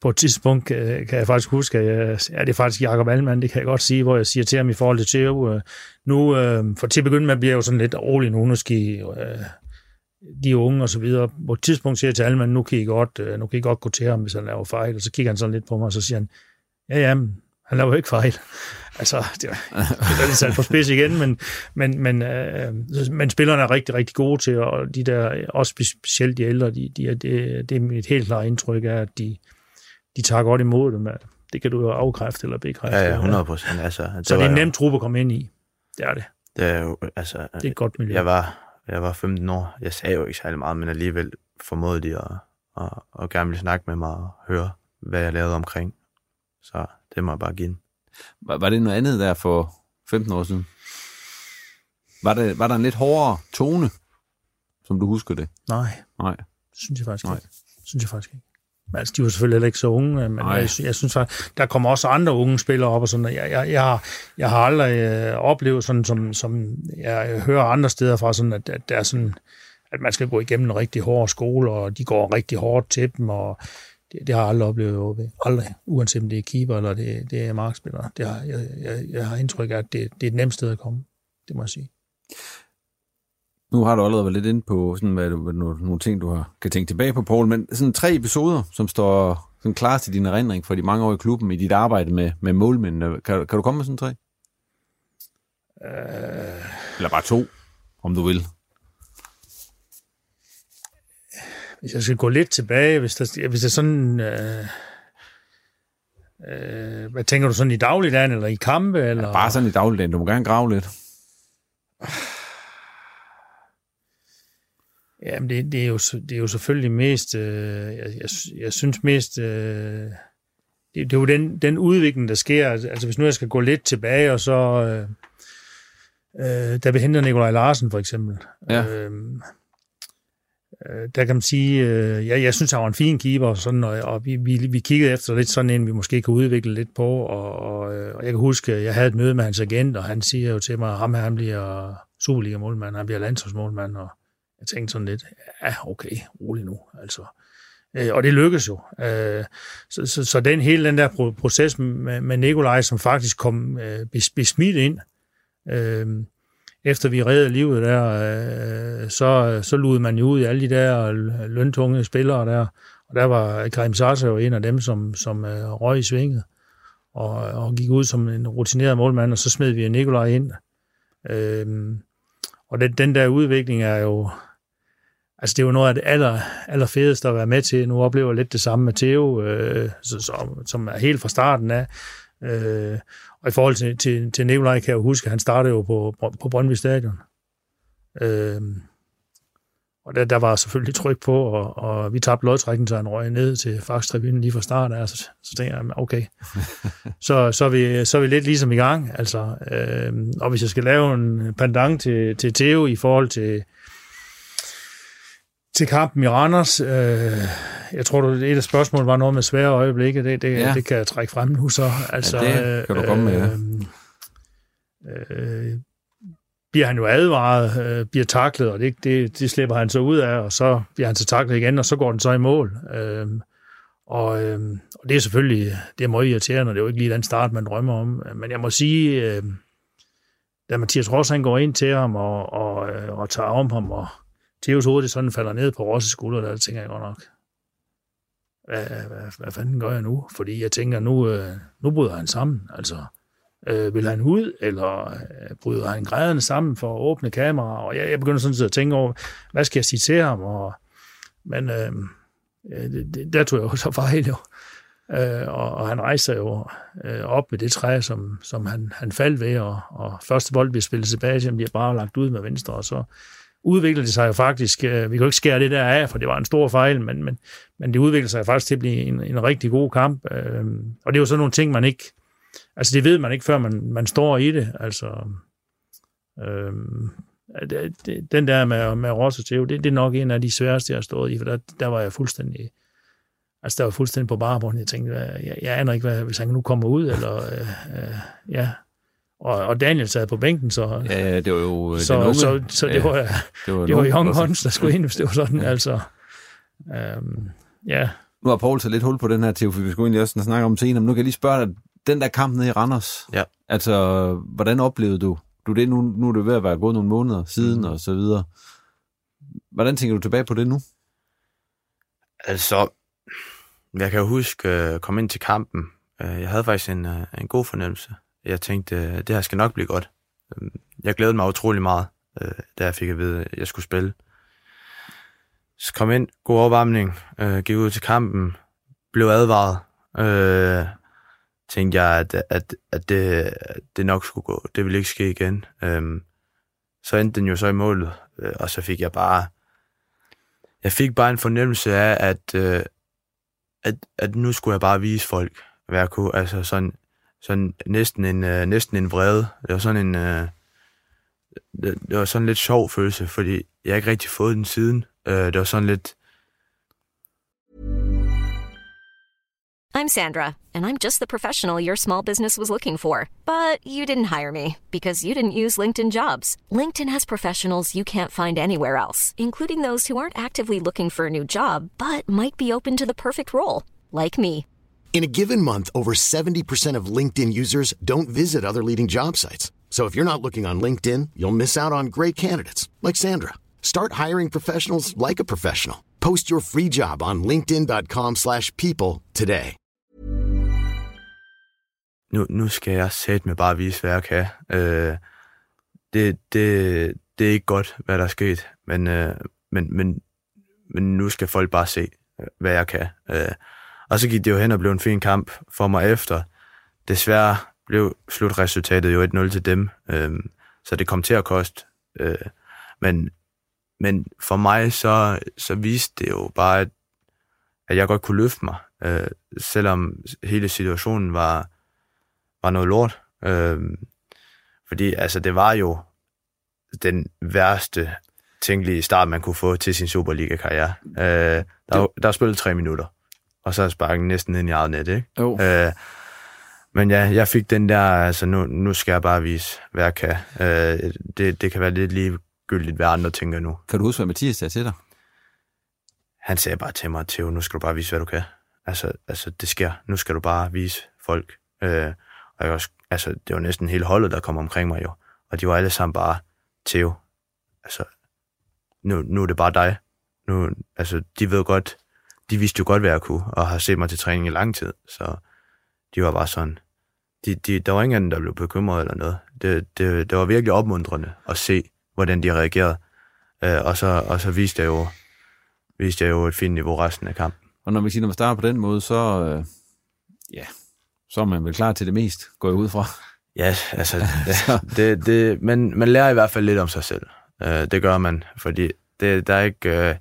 på et tidspunkt øh, kan jeg faktisk huske, at jeg, ja, det er faktisk Jacob Almand, det kan jeg godt sige, hvor jeg siger til ham i forhold til Theo, øh, nu, øh, for til at begynde med, bliver jeg jo sådan lidt rolig nu, nu skal I, øh, de unge og så videre. På et tidspunkt siger jeg til Almand, nu kan I godt, øh, nu kan I godt gå til ham, hvis han laver fejl, og så kigger han sådan lidt på mig, og så siger han, ja, ja, han laver jo ikke fejl. Altså, det, er lidt sat på spids igen, men, men, men, øh, men spillerne er rigtig, rigtig gode til, og de der, også specielt de ældre, de, de, det, det er mit helt klare indtryk er, at de, de tager godt imod dem. Det kan du jo afkræfte eller bekræfte. Ja, ja, 100 procent. Altså, det så det er en nem truppe at komme ind i. Det er det. Det er jo, altså... Det er et godt miljø. Jeg var, jeg var 15 år. Jeg sagde jo ikke særlig meget, men alligevel formåede de at, at, at gerne ville snakke med mig og høre, hvad jeg lavede omkring. Så det må jeg bare give var, var det noget andet der for 15 år siden? Var, det, var der en lidt hårdere tone, som du husker det? Nej. Nej. Synes jeg faktisk Nej. ikke. Synes jeg faktisk ikke. Altså, de var selvfølgelig heller ikke så unge, men jeg, jeg synes, at der kommer også andre unge spillere op, og sådan, jeg, jeg, jeg, har, jeg har aldrig øh, oplevet sådan, som, som jeg hører andre steder fra, sådan, at, at, der er sådan, at man skal gå igennem en rigtig hård skole, og de går rigtig hårdt til dem, og det, det har jeg aldrig oplevet ved. Aldrig. Uanset om det er keeper eller det, det er markspiller. Det har, jeg, jeg, jeg har indtryk af, at det, det er et nemt sted at komme. Det må jeg sige. Nu har du allerede været lidt inde på sådan, hvad, hvad, nogle, nogle ting, du har, kan tænke tilbage på, Paul, men sådan tre episoder, som står sådan klar til din erindring for de mange år i klubben, i dit arbejde med, med målmændene. Kan, kan du komme med sådan tre? Uh... Eller bare to, om du vil. Hvis jeg skal gå lidt tilbage, hvis der, hvis der sådan... Øh, øh, hvad tænker du sådan i dagligdagen, eller i kampe? Eller? Ja, bare sådan i dagligdagen. Du må gerne grave lidt. Jamen, det, det, er, jo, det er jo selvfølgelig mest... Øh, jeg, jeg, jeg synes mest... Øh, det, det er jo den, den udvikling, der sker. Altså, hvis nu jeg skal gå lidt tilbage, og så... Øh, øh, da vi henter Nikolaj Larsen, for eksempel. Ja. Øh, øh, der kan man sige, øh, ja, jeg synes, han var en fin keeper, og, sådan, og, og vi, vi, vi kiggede efter lidt sådan en, vi måske kan udvikle lidt på, og, og, øh, og jeg kan huske, jeg havde et møde med hans agent, og han siger jo til mig, ham her, han bliver Superliga-målmand, han bliver landsholdsmålmand, og jeg tænkte sådan lidt, ja, okay, rolig nu, altså. Øh, og det lykkedes jo. Øh, så, så, så den hele den der proces med, med Nikolaj, som faktisk kom øh, besmidt ind, øh, efter vi reddede livet der, øh, så, så lod man jo ud i alle de der løntunge spillere der, og der var Karim Sasa jo en af dem, som, som øh, røg i svinget, og, og gik ud som en rutineret målmand, og så smed vi Nikolaj ind. Øh, og den, den der udvikling er jo, altså det er jo noget af det aller, aller fedeste at være med til. Nu oplever jeg lidt det samme med Theo, øh, som, som er helt fra starten af, Øh, og i forhold til, til, til Nikolaj, kan jeg jo huske, at han startede jo på, på Brøndby Stadion. Øh, og der, der var selvfølgelig tryk på, og, og vi tabte lodtrækken, så han røg ned til Fax-tribunen lige fra start af, så, så tænkte jeg, okay, så, så, er vi, så er vi lidt ligesom i gang. Altså, øh, og hvis jeg skal lave en pendant til, til Theo i forhold til, til kampen i Randers, øh, jeg tror, du, et af spørgsmålene var noget med svære øjeblikke, det, det, ja. det kan jeg trække frem nu så. Altså, ja, det kan du komme med, ja. Øh, øh, bliver han jo advaret, øh, bliver taklet, og det, det, det slipper han så ud af, og så bliver han så taklet igen, og så går den så i mål. Øh, og, øh, og det er selvfølgelig det er meget irriterende, og det er jo ikke lige den start, man drømmer om. Men jeg må sige, øh, da Mathias Ross han går ind til ham og, og, øh, og tager om ham, og Theos hoved sådan falder ned på Rosses skulder, der tænker jeg godt nok, hvad, hvad, hvad fanden gør jeg nu? Fordi jeg tænker, nu, øh, nu bryder han sammen. Altså, Øh, vil han ud, eller øh, bryder han grædende sammen for at åbne kamera? Og jeg, jeg begynder sådan set at tænke over, hvad skal jeg sige til ham? Og, men øh, det, der tog jeg jo så fejl jo. Øh, og, og han rejser jo øh, op med det træ, som, som han, han faldt ved, og, og første bold bliver spillet tilbage, som bliver bare lagt ud med venstre, og så udviklede det sig jo faktisk, øh, vi kan jo ikke skære det der af, for det var en stor fejl, men, men, men det udviklede sig faktisk til at blive en, en rigtig god kamp, øh, og det er jo sådan nogle ting, man ikke, Altså, det ved man ikke, før man, man står i det. Altså, øh, det, den der med, med Ross og Theo, det, det er nok en af de sværeste, jeg har stået i, for der, der var jeg fuldstændig... Altså, der var fuldstændig på barebånd. Jeg tænkte, jeg, jeg aner ikke, hvad, hvis han nu kommer ud, eller... Øh, øh, ja, og, og Daniel sad på bænken, så... Ja, det var jo så, den unge. Så, så det, ja, var, det var, det var Young Hunts, der skulle ind, hvis det var sådan, ja. altså... Øhm, ja. Nu har Paul så lidt hul på den her, Theo, for vi skulle egentlig også snakke om senere, men nu kan jeg lige spørge dig, den der kamp nede i Randers, ja. altså, hvordan oplevede du, du det? Nu, nu er det ved at være gået nogle måneder siden, mm. og så videre. Hvordan tænker du tilbage på det nu? Altså, jeg kan jo huske at uh, komme ind til kampen. Uh, jeg havde faktisk en, en god fornemmelse. Jeg tænkte, øh, det her skal nok blive godt. Øhm, jeg glædede mig utrolig meget, øh, da jeg fik at vide, at jeg skulle spille. Så kom ind, god opvarmning, uh, øh, gik ud til kampen, blev advaret. Uh, tænkte jeg, at, at, at det, det nok skulle gå. Det ville ikke ske igen. Øhm, så endte den jo så i målet, øh, og så fik jeg bare... Jeg fik bare en fornemmelse af, at, øh, at, at nu skulle jeg bare vise folk, hvad jeg kunne. Altså sådan, sådan næsten, en, øh, næsten en vrede. Det var sådan en... Øh, det, det var sådan lidt sjov følelse, fordi jeg ikke rigtig fået den siden. Øh, det var sådan lidt I'm Sandra, and I'm just the professional your small business was looking for. But you didn't hire me because you didn't use LinkedIn jobs. LinkedIn has professionals you can't find anywhere else, including those who aren't actively looking for a new job but might be open to the perfect role, like me. In a given month, over 70% of LinkedIn users don't visit other leading job sites. So if you're not looking on LinkedIn, you'll miss out on great candidates like Sandra. Start hiring professionals like a professional. Post your free job on linkedin.com/people today. nu, nu skal jeg sætte med bare vise, hvad jeg kan. Øh, det, det, det er ikke godt, hvad der er sket, men, øh, men, men, men nu skal folk bare se, hvad jeg kan. Øh, og så gik det jo hen og blev en fin kamp for mig efter. Desværre blev slutresultatet jo 1-0 til dem, øh, så det kom til at koste. Øh, men, men for mig så, så viste det jo bare, at, at jeg godt kunne løfte mig, øh, selvom hele situationen var, var noget lort. Øh, fordi altså, det var jo den værste tænkelige start, man kunne få til sin Superliga-karriere. Øh, der, der er spillet tre minutter, og så er sparken næsten ind i eget net, ikke? Jo. Øh, men ja, jeg fik den der, altså nu, nu skal jeg bare vise, hvad jeg kan. Øh, det, det kan være lidt ligegyldigt, hvad andre tænker nu. Kan du huske, hvad Mathias sagde til dig? Han sagde bare til mig, Theo, nu skal du bare vise, hvad du kan. Altså, altså det sker. Nu skal du bare vise folk. Øh, og jeg også, altså, det var næsten hele holdet, der kom omkring mig jo. Og de var alle sammen bare, Theo, altså, nu, nu er det bare dig. Nu, altså, de ved godt, de vidste jo godt, hvad jeg kunne, og har set mig til træning i lang tid. Så de var bare sådan, de, de, der var ingen, der blev bekymret eller noget. Det, det, det var virkelig opmuntrende at se, hvordan de reagerede. Øh, og, så, og så viste jeg jo, viste jeg jo et fint niveau resten af kampen. Og når vi siger, når man starter på den måde, så, øh, ja, så er man vel klar til det mest, går jeg ud fra. Ja, altså, det, det, det, men man lærer i hvert fald lidt om sig selv. Uh, det gør man, fordi det, der er ikke uh,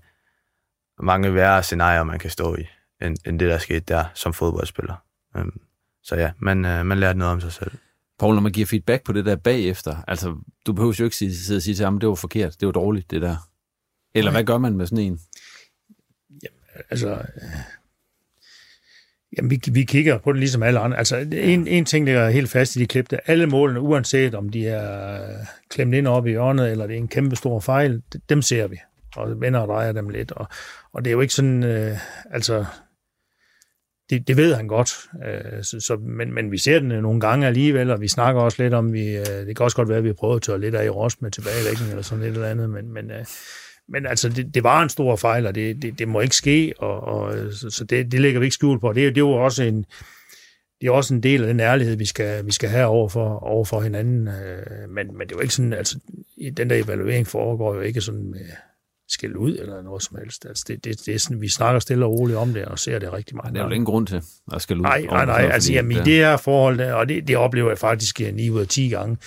mange værre scenarier, man kan stå i, end, end det, der skete der som fodboldspiller. Um, så ja, man, uh, man lærer noget om sig selv. Paul, når man giver feedback på det der bagefter, altså, du behøver jo ikke sidde og sige til ham, det var forkert, det var dårligt, det der. Eller hvad gør man med sådan en? Jamen, altså, Jamen, vi, vi kigger på det ligesom alle andre. Altså, en, en ting ligger helt fast i de klip, der alle målene, uanset om de er klemt ind op i hjørnet, eller det er en kæmpe stor fejl, dem ser vi, og vender og drejer dem lidt. Og, og det er jo ikke sådan, øh, altså, det, det ved han godt, øh, så, så, men, men vi ser den øh, nogle gange alligevel, og vi snakker også lidt om, vi, øh, det kan også godt være, at vi har prøvet at tørre lidt af i Rost med tilbagelægning, eller sådan et eller andet, men, men øh, men altså, det, det var en stor fejl, og det, det, det må ikke ske, og, og øh, så, så det, det lægger vi ikke skjul på. Det, det er jo også en, det er også en del af den ærlighed, vi skal, vi skal have over for, over for hinanden. Øh, men, men det er jo ikke sådan, altså, den der evaluering foregår jo ikke sådan med skæld ud eller noget som helst. Altså, det, det, det er sådan, vi snakker stille og roligt om det, og ser det rigtig meget. Det er jo ingen grund til at skælde ud. Nej, nej, nej. Altså, jamen, i det her forhold, og det, det oplever jeg faktisk 9 ud af 10 gange,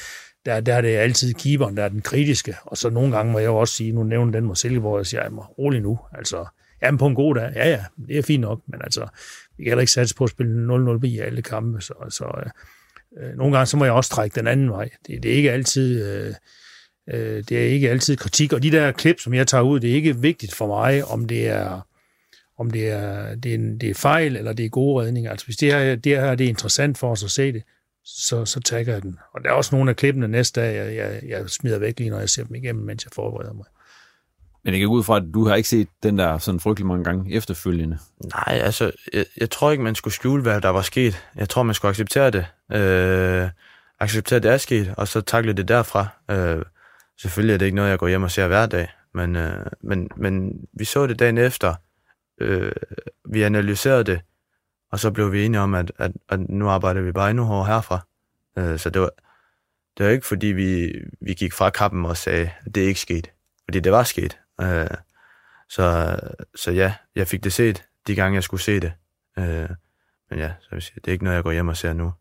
der, der er det altid keeperen, der er den kritiske. Og så nogle gange må jeg jo også sige, nu nævner den mod Silkeborg, jeg siger, jamen, rolig nu. Altså, jamen på en god dag, ja ja, det er fint nok, men altså, vi kan heller ikke satse på at spille 0-0 i alle kampe, så, så øh, nogle gange så må jeg også trække den anden vej. Det, det er ikke altid... Øh, øh, det er ikke altid kritik, og de der klip, som jeg tager ud, det er ikke vigtigt for mig, om det er om det er, det er, en, det er fejl, eller det er gode redninger. Altså hvis det her, det her det er interessant for os at se det, så, så tagger jeg den. Og der er også nogle af klippene næste dag, jeg, jeg, jeg smider væk lige, når jeg ser dem igennem, mens jeg forbereder mig. Men jeg kan gå ud fra, at du har ikke set den der sådan frygtelig mange gange efterfølgende. Nej, altså, jeg, jeg tror ikke, man skulle skjule, hvad der var sket. Jeg tror, man skulle acceptere det. Øh, acceptere, at det er sket, og så takle det derfra. Øh, selvfølgelig er det ikke noget, jeg går hjem og ser hver dag, men, øh, men, men vi så det dagen efter. Øh, vi analyserede det, og så blev vi enige om, at, at, at nu arbejder vi bare endnu hårdere herfra. Øh, så det var, det var ikke, fordi vi, vi gik fra kappen og sagde, at det ikke skete. Fordi det var sket. Øh, så, så ja, jeg fik det set de gange, jeg skulle se det. Øh, men ja, så vil sige, det er ikke noget, jeg går hjem og ser nu.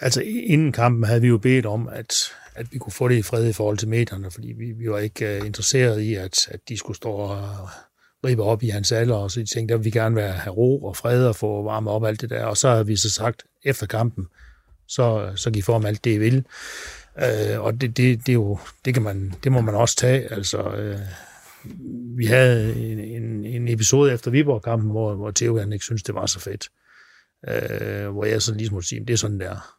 Altså inden kampen havde vi jo bedt om, at, at vi kunne få det i fred i forhold til medierne, fordi vi, vi var ikke uh, interesseret i, at, at de skulle stå og ribe op i hans alder, og så de tænkte, at vi gerne vil have ro og fred og få varme op alt det der. Og så har vi så sagt, efter kampen, så, så giv form alt det, I vil. Øh, og det, det, det, er jo, det, kan man, det må man også tage. Altså, øh, vi havde en, en, en episode efter Viborg-kampen, hvor, hvor Theo han ikke synes det var så fedt. Øh, hvor jeg så lige måtte sige, det er sådan der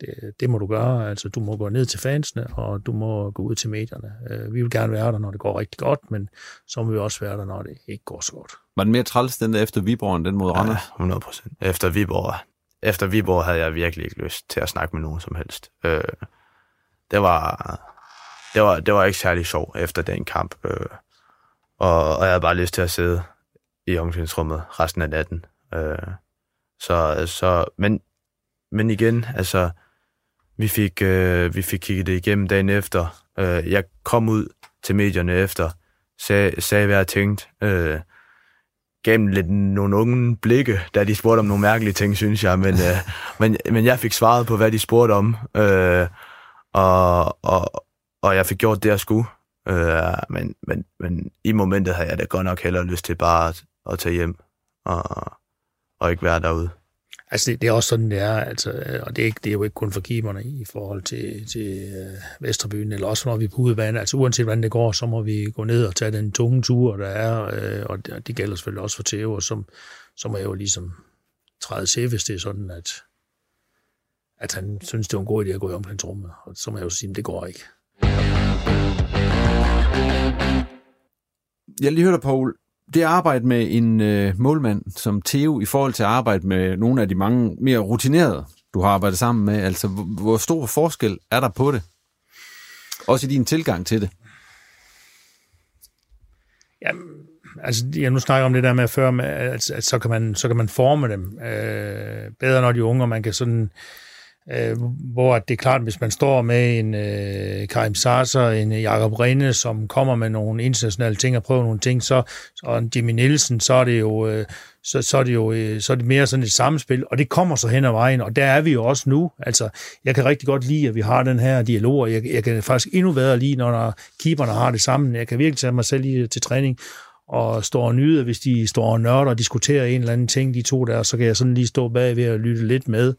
det, det må du gøre. Altså, du må gå ned til fansene, og du må gå ud til medierne. Øh, vi vil gerne være der, når det går rigtig godt, men så må vi også være der, når det ikke går så godt. Var den mere træls, den der efter Viborg, end den mod Randers? Ja, 100 procent. Efter Viborg, efter Viborg havde jeg virkelig ikke lyst til at snakke med nogen som helst. Øh, det var, det var, det var ikke særlig sjov efter den kamp. Øh, og, og jeg havde bare lyst til at sidde i omklædningsrummet resten af natten. Øh, så, så, men, men igen, altså, vi fik, øh, vi fik kigget det igennem dagen efter. Øh, jeg kom ud til medierne efter, sag, sagde hvad jeg tænkte. Øh, gav dem lidt nogle unge blikke, da de spurgte om nogle mærkelige ting, synes jeg. Men, øh, men, men jeg fik svaret på, hvad de spurgte om. Øh, og, og, og jeg fik gjort det, jeg skulle. Øh, men, men, men i momentet havde jeg da godt nok hellere lyst til bare at, at tage hjem og, og ikke være derude. Altså, det, det er også sådan, det er, altså, øh, og det er, ikke, det er jo ikke kun for keeperne i forhold til, til øh, Vesterbyen, eller også når vi er på udebane. Altså, uanset hvordan det går, så må vi gå ned og tage den tunge tur, der er, øh, og det, det gælder selvfølgelig også for Theo, og som, så må jeg jo ligesom træde til, hvis det er sådan, at, at han synes, det er en god idé at gå i omklædningsrummet, og så må jeg jo sige, at det går ikke. Jeg lige hørte Paul, det arbejde med en øh, målmand som Theo i forhold til at arbejde med nogle af de mange mere rutinerede, du har arbejdet sammen med, altså hvor stor forskel er der på det? Også i din tilgang til det. Jamen, altså, jeg nu snakker om det der med før, med, at, at så, kan man, så kan man forme dem øh, bedre, når de er unge, og man kan sådan... Øh, øh, hvor det er klart, hvis man står med en øh, Karim Sasser, en Jakob Rinde, som kommer med nogle internationale ting og prøver nogle ting, så og en Jimmy Nielsen, så er det jo, øh, så, så, er det jo øh, så er det mere sådan et samspil, og det kommer så hen ad vejen, og der er vi jo også nu. Altså, jeg kan rigtig godt lide, at vi har den her dialog, og jeg, jeg kan faktisk endnu bedre lide, når der, keeperne har det sammen. Jeg kan virkelig tage mig selv i, til træning, og står og nyder, hvis de står og nørder og diskuterer en eller anden ting, de to der, så kan jeg sådan lige stå bag ved og lytte lidt med.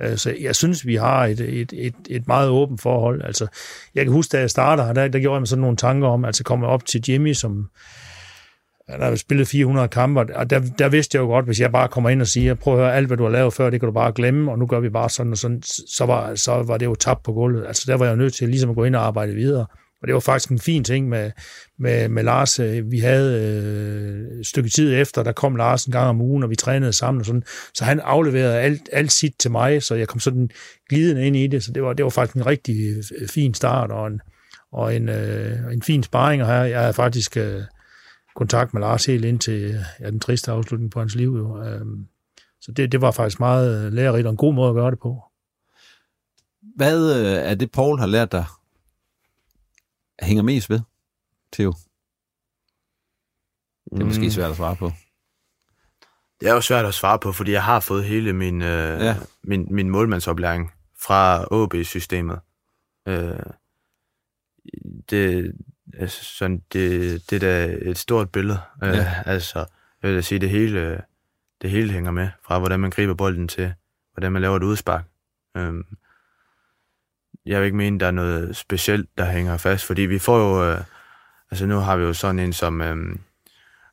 Altså, jeg synes, vi har et, et, et, et meget åbent forhold. Altså, jeg kan huske, da jeg startede der, der gjorde jeg mig sådan nogle tanker om, altså komme op til Jimmy, som han har spillet 400 kampe, og der, der vidste jeg jo godt, hvis jeg bare kommer ind og siger, prøv at høre, alt hvad du har lavet før, det kan du bare glemme, og nu gør vi bare sådan og sådan, så var, så var det jo tabt på gulvet. Altså der var jeg jo nødt til ligesom at gå ind og arbejde videre. Og det var faktisk en fin ting med, med, med Lars. Øh, vi havde øh, et stykke tid efter, der kom Lars en gang om ugen, og vi trænede sammen og sådan. Så han afleverede alt, alt sit til mig, så jeg kom sådan glidende ind i det. Så det var, det var faktisk en rigtig øh, fin start og en, og en, øh, en fin sparring. Og her, jeg havde faktisk øh, kontakt med Lars helt ind til øh, ja, den triste afslutning på hans liv. Jo. Øhm, så det, det var faktisk meget lærerigt og en god måde at gøre det på. Hvad er det, Paul har lært dig hænger mest ved, Theo? Det er måske mm. svært at svare på. Det er jo svært at svare på, fordi jeg har fået hele min, øh, ja. min, min målmandsoplæring fra OB-systemet. Øh, det, altså, sådan, det, det er da et stort billede. Øh, ja. Altså, jeg vil sige, det hele, det hele hænger med, fra hvordan man griber bolden til, hvordan man laver et udspark. Øh, jeg vil ikke mene, der er noget specielt, der hænger fast, fordi vi får jo, øh, altså nu har vi jo sådan en som øh,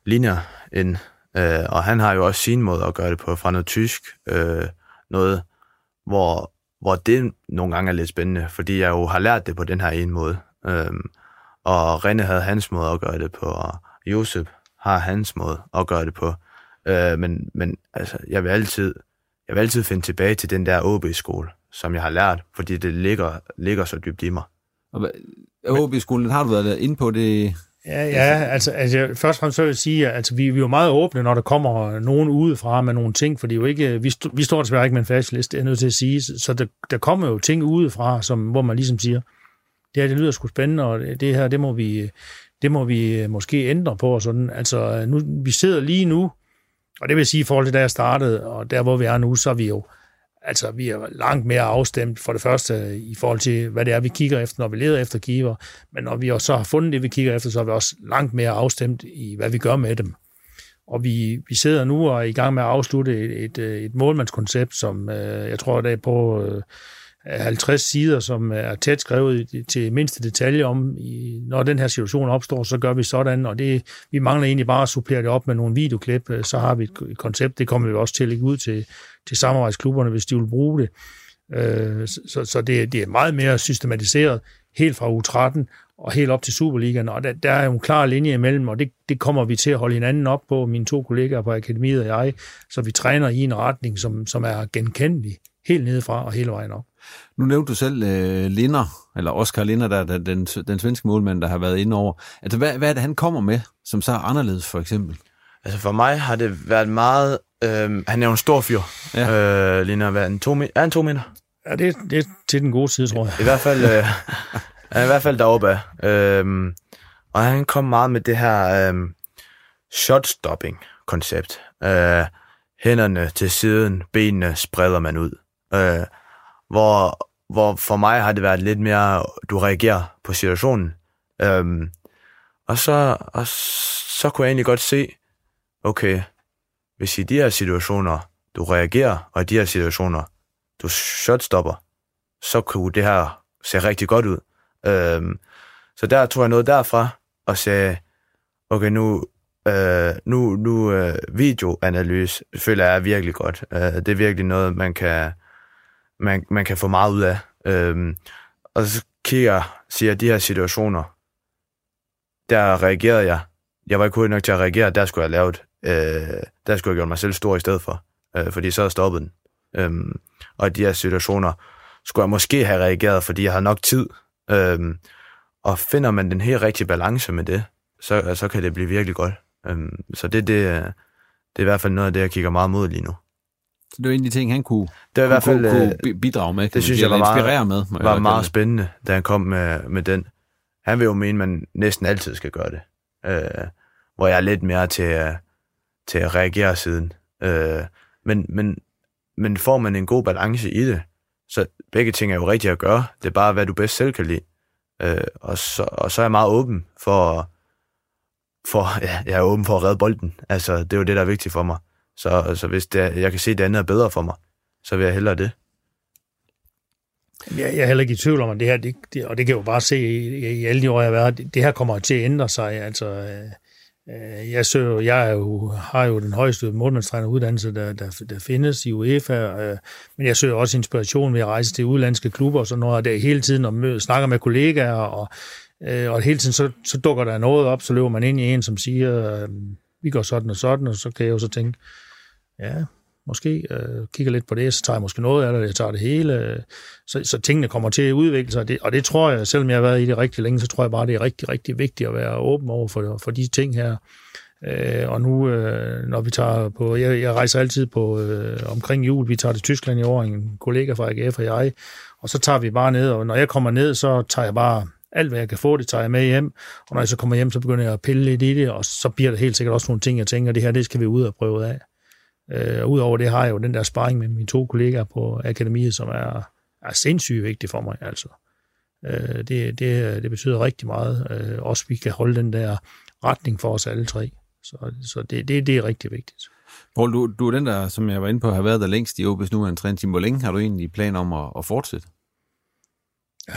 ligner en, øh, og han har jo også sin måde at gøre det på, fra noget tysk, øh, noget, hvor, hvor det nogle gange er lidt spændende, fordi jeg jo har lært det på den her ene måde. Øh, og René havde hans måde at gøre det på, og Josef har hans måde at gøre det på. Øh, men, men altså, jeg vil altid, jeg vil altid finde tilbage til den der OB-skole som jeg har lært, fordi det ligger, ligger så dybt i mig. Og HB-skolen, har du været inde på det? Ja, ja altså, altså først og fremmest så vil jeg sige, at altså, vi, vi er jo meget åbne, når der kommer nogen udefra med nogle ting, for det er jo ikke, vi, st- vi står desværre ikke med en fast liste, det er nødt til at sige, så der, der kommer jo ting udefra, som, hvor man ligesom siger, det her, det lyder sgu spændende, og det her, det må vi, det må vi måske ændre på, og sådan. Altså, nu, vi sidder lige nu, og det vil sige, i forhold til da jeg startede, og der, hvor vi er nu, så er vi jo, Altså, vi er langt mere afstemt for det første i forhold til, hvad det er, vi kigger efter, når vi leder efter giver. Men når vi også har fundet det, vi kigger efter, så er vi også langt mere afstemt i, hvad vi gør med dem. Og vi, vi sidder nu og er i gang med at afslutte et, et, et målmandskoncept, som øh, jeg tror, det er på øh, 50 sider, som er tæt skrevet til mindste detalje om, i, når den her situation opstår, så gør vi sådan, og det, vi mangler egentlig bare at supplere det op med nogle videoklip, øh, så har vi et, et koncept, det kommer vi også til at lægge ud til, til samarbejdsklubberne, hvis de vil bruge det. Øh, så så det, det er meget mere systematiseret, helt fra U13 og helt op til Superligaen, og der, der er jo en klar linje imellem, og det, det kommer vi til at holde hinanden op på, mine to kollegaer på Akademiet og jeg, så vi træner i en retning, som, som er genkendelig, helt nedefra og hele vejen op. Nu nævnte du selv uh, Linder, eller Oscar Linder, der, der den, den svenske målmand, der har været inde over. Altså, hvad, hvad er det, han kommer med, som så er anderledes, for eksempel? Altså, for mig har det været meget... Øh, han er jo en stor fyr. Ja. Øh, Linder, hvad er en to, meter? er en to meter? Ja, det, det er til den gode side, tror jeg. I hvert fald, øh, han er i hvert fald deroppe af. Øh, og han kom meget med det her øh, shot-stopping-koncept. Øh, hænderne til siden, benene spreder man ud. Øh, hvor, hvor for mig har det været lidt mere, du reagerer på situationen. Øhm, og, så, og så kunne jeg egentlig godt se, okay, hvis i de her situationer, du reagerer, og i de her situationer, du shotstopper, så kunne det her se rigtig godt ud. Øhm, så der tog jeg noget derfra, og sagde, okay, nu, øh, nu, nu øh, videoanalyse føler jeg er virkelig godt. Øh, det er virkelig noget, man kan, man, man kan få meget ud af. Øhm, og så kigger jeg, siger de her situationer, der reagerede jeg. Jeg var ikke hurtig nok til at reagere, der skulle jeg lave lavet, øh, der skulle jeg gjort mig selv stor i stedet for, øh, fordi så havde stoppet den. Øhm, og i de her situationer skulle jeg måske have reageret, fordi jeg har nok tid. Øhm, og finder man den helt rigtige balance med det, så, så kan det blive virkelig godt. Øhm, så det, det, det er i hvert fald noget af det, jeg kigger meget mod lige nu. Så det var en af de ting, han kunne, det var i hvert fald, kunne, kunne bidrage med. Det synes jeg var meget, med. var meget spændende, da han kom med, med den. Han vil jo mene, at man næsten altid skal gøre det. Øh, hvor jeg er lidt mere til, til at reagere siden. Øh, men, men, men får man en god balance i det, så begge ting er jo rigtigt at gøre. Det er bare, hvad du bedst selv kan lide. Øh, og, så, og så er jeg meget åben for, for ja, jeg er åben for at redde bolden. Altså, det er jo det, der er vigtigt for mig. Så, så hvis det, jeg kan se, at det andet er bedre for mig, så vil jeg hellere det. Jeg, jeg er heller ikke i tvivl om, at det her, det, det, og det kan jeg jo bare se i, i alle de år, jeg har været, det, det her kommer til at ændre sig. Altså, øh, øh jeg, søger, jeg er jo, har jo den højeste målmandstræneruddannelse, der, der, der findes i UEFA, øh, men jeg søger også inspiration ved at rejse til udlandske klubber og sådan noget, og det hele tiden og møde, snakker med kollegaer, og, øh, og hele tiden så, så dukker der noget op, så løber man ind i en, som siger, øh, vi går sådan og sådan, og så kan jeg jo så tænke, ja, måske øh, kigger lidt på det, så tager jeg måske noget af det, jeg tager det hele. Så, så tingene kommer til at udvikle sig, og det, og det tror jeg, selvom jeg har været i det rigtig længe, så tror jeg bare, det er rigtig, rigtig vigtigt at være åben over for, for de ting her. Øh, og nu, øh, når vi tager på, jeg, jeg rejser altid på øh, omkring jul, vi tager til Tyskland i år, en kollega fra AGF og jeg, og så tager vi bare ned, og når jeg kommer ned, så tager jeg bare alt, hvad jeg kan få, det tager jeg med hjem, og når jeg så kommer hjem, så begynder jeg at pille lidt i det, og så bliver der helt sikkert også nogle ting, jeg tænker, det her, det skal vi ud og prøve af. Øh, og udover det har jeg jo den der sparring med mine to kollegaer på akademiet, som er, er sindssygt vigtig for mig. Altså. Øh, det, det, det betyder rigtig meget. Øh, også vi kan holde den der retning for os alle tre. Så, så det, det, det er rigtig vigtigt. Paul, du, du er den der, som jeg var inde på, har været der længst i OB's nu, en træning. Hvor længe har du egentlig plan om at, at fortsætte?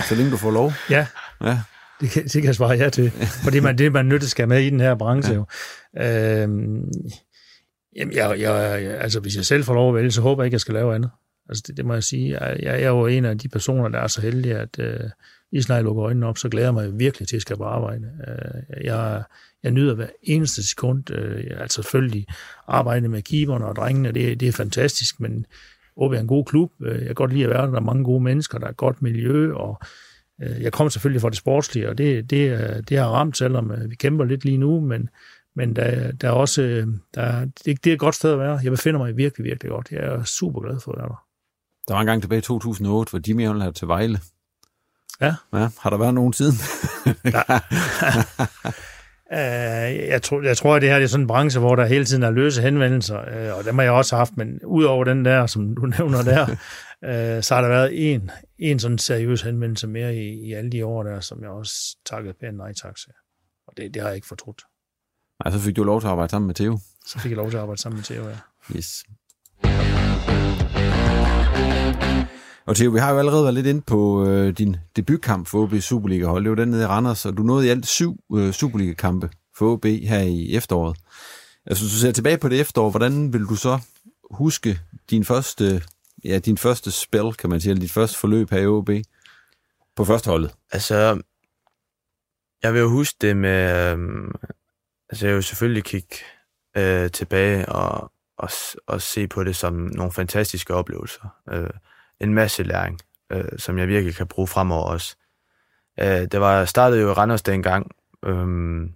Så længe du får lov? Ja. ja. Det kan, det kan jeg svare ja til. Fordi man, det, man nødt til skal med i den her branche. Ja. Jo. Øhm, Jamen, jeg, jeg, altså, hvis jeg selv får lov at vælge, så håber jeg ikke, jeg skal lave andet. Altså, det, det må jeg sige. Jeg, jeg er jo en af de personer, der er så heldig, at øh, lige snart jeg lukker øjnene op, så glæder jeg mig virkelig til at skal på arbejde. Øh, jeg, jeg nyder hver eneste sekund. Øh, altså selvfølgelig arbejde med keeperne og drengene, det, det er fantastisk, men OB er en god klub. Øh, jeg kan godt lide at være der. Der er mange gode mennesker, der er et godt miljø, og øh, jeg kommer selvfølgelig fra det sportslige, og det, det, øh, det har ramt, selvom øh, vi kæmper lidt lige nu, men men der, der er også, øh, der, det, det er et godt sted at være. Jeg befinder mig virkelig, virkelig godt. Jeg er super glad for at være der. Der var en gang tilbage i 2008, hvor Jimmy Holland til Vejle. Ja. ja. Har der været nogen siden? uh, jeg, tror, jeg tror, at det her det er sådan en branche, hvor der hele tiden er løse henvendelser, uh, og dem har jeg også haft, men udover den der, som du nævner der, så har der været en, en sådan seriøs henvendelse mere i, i alle de år der, som jeg også takkede pænt nej tak til. Og det, det har jeg ikke fortrudt. Nej, så fik du lov til at arbejde sammen med Theo. Så fik jeg lov til at arbejde sammen med Theo, ja. Yes. Og Theo, vi har jo allerede været lidt ind på øh, din debutkamp for OB Superliga-hold. Det var den nede i Randers, og du nåede i alt syv øh, Superliga-kampe for OB her i efteråret. Altså, hvis du ser tilbage på det efterår, hvordan vil du så huske din første, ja, din første spil, kan man sige, eller dit første forløb her i OB på første holdet? Altså, jeg vil jo huske det med, øh, Altså, jeg vil selvfølgelig kigge øh, tilbage og, og, og se på det som nogle fantastiske oplevelser. Øh, en masse læring, øh, som jeg virkelig kan bruge fremover også. Øh, det var startede jo i Randers dengang. Øh,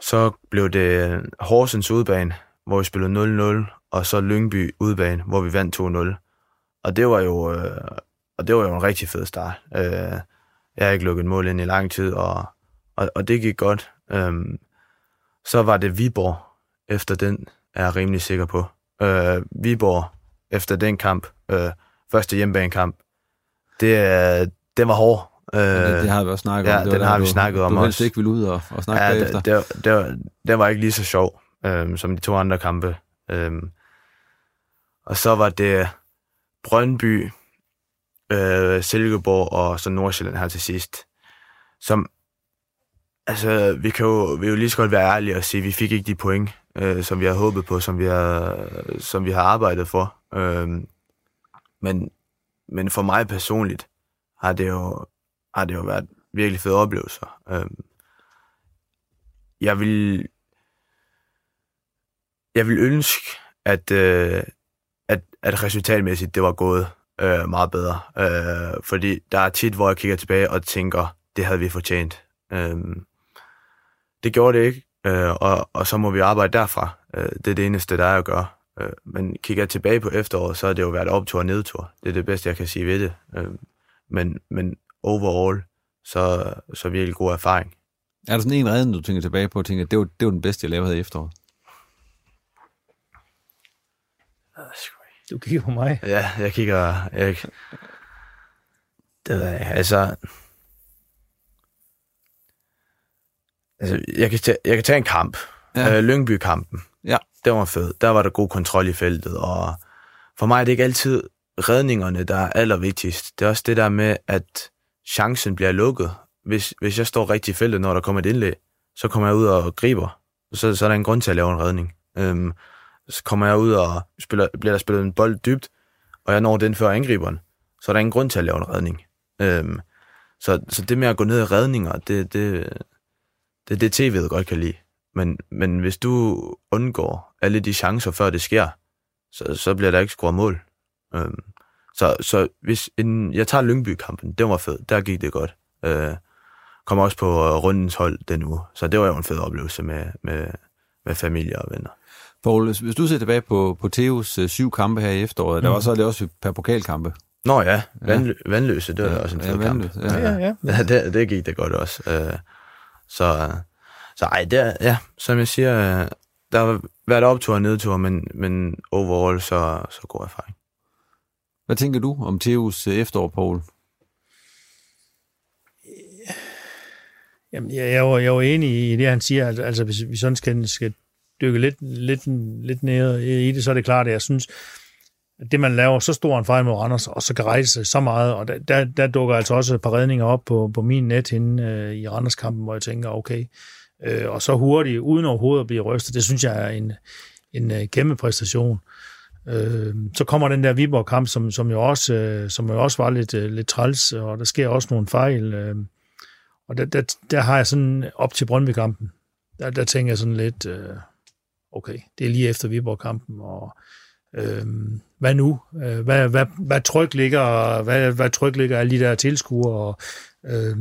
så blev det Horsens udbane, hvor vi spillede 0-0, og så Lyngby udbane, hvor vi vandt 2-0. Og det var jo, øh, og det var jo en rigtig fed start. Øh, jeg har ikke lukket mål ind i lang tid, og, og, og det gik godt. Øh, så var det Viborg efter den, er jeg rimelig sikker på. Øh, Viborg efter den kamp, øh, første hjemmebanekamp, det, øh, det var hård. Øh, det, det har vi også snakket ja, om. Ja, den der, har vi du, snakket om du også. Du ikke ville ud og, og snakke ja, bagefter. Det, det, det, var, det var ikke lige så sjov øh, som de to andre kampe. Øh, og så var det Brøndby, øh, Silkeborg og så Nordsjælland her til sidst, som Altså, vi kan jo, vi kan jo lige så godt være ærlige og sige, at vi fik ikke de point, øh, som vi har håbet på, som vi har, som vi har arbejdet for. Øh, men, men for mig personligt har det jo, har det jo været virkelig fede oplevelser. Øh, jeg vil, jeg vil ønske, at, øh, at, at resultatmæssigt det var gået øh, meget bedre. Øh, fordi der er tit, hvor jeg kigger tilbage og tænker, det havde vi fortjent. Øh, det gjorde det ikke, øh, og, og så må vi arbejde derfra. Øh, det er det eneste, der er at gøre. Øh, men kigger jeg tilbage på efteråret, så har det jo været optur og nedtur. Det er det bedste, jeg kan sige ved det. Øh, men, men overall, så, så virkelig god erfaring. Er der sådan en redning, du tænker tilbage på, og tænker, det var, det var den bedste, jeg lavede i efteråret? Du kigger på mig. Ja, jeg kigger... Jeg, det ved jeg. Altså... Altså, jeg kan, tage, jeg kan tage en kamp. Ja. Øh, Lyngby-kampen. Ja. Det var fed. Der var der god kontrol i feltet, og for mig er det ikke altid redningerne, der er allervigtigst. Det er også det der med, at chancen bliver lukket. Hvis, hvis jeg står rigtig i feltet, når der kommer et indlæg, så kommer jeg ud og griber. Så, så er der en grund til at lave en redning. Øhm, så kommer jeg ud og spiller, bliver der spillet en bold dybt, og jeg når den før angriberen, så er der ingen grund til at lave en redning. Øhm, så, så det med at gå ned i redninger, det, det, det er det, tv'et godt kan lide. Men, men hvis du undgår alle de chancer, før det sker, så, så bliver der ikke scoret mål. Øhm, så, så hvis en, jeg tager Lyngby-kampen, den var fed, der gik det godt. Øh, kom også på uh, rundens hold den uge, så det var jo en fed oplevelse med, med, med familie og venner. Poul, hvis du ser tilbage på, på Theos øh, syv kampe her i efteråret, mm. der var så er det også per pokalkampe. Nå ja, vandlø- vandløse, det var Ja, ja, også en ja, fed kamp. Vandløse, ja. Ja, ja. Ja, det, det gik det godt også. Øh, så, så ej, det, ja, som jeg siger, der har været optur og nedtur, men, men overall så, så god erfaring. Hvad tænker du om Theos øh, efterår, Poul? Jamen, jeg, jeg, er jo, jeg er jo enig i det, han siger. Altså, altså hvis vi sådan skal, skal dykke lidt, lidt, lidt ned i det, så er det klart, at jeg synes, det, man laver så stor en fejl mod Randers, og så kan rejse sig så meget, og der, der, der dukker altså også et par redninger op på, på min net inde øh, i Randers-kampen, hvor jeg tænker, okay, øh, og så hurtigt, uden overhovedet at blive rystet, det synes jeg er en, en øh, kæmpe præstation. Øh, så kommer den der Viborg-kamp, som, som, jo også, øh, som jo også var lidt, øh, lidt træls, og der sker også nogle fejl. Øh, og der, der, der har jeg sådan, op til Brøndby-kampen, der, der tænker jeg sådan lidt, øh, okay, det er lige efter Viborg-kampen, og øh, hvad nu? Øh, hvad, hvad, hvad tryk ligger, hvad, hvad tryk ligger alle de der tilskuere, og øh,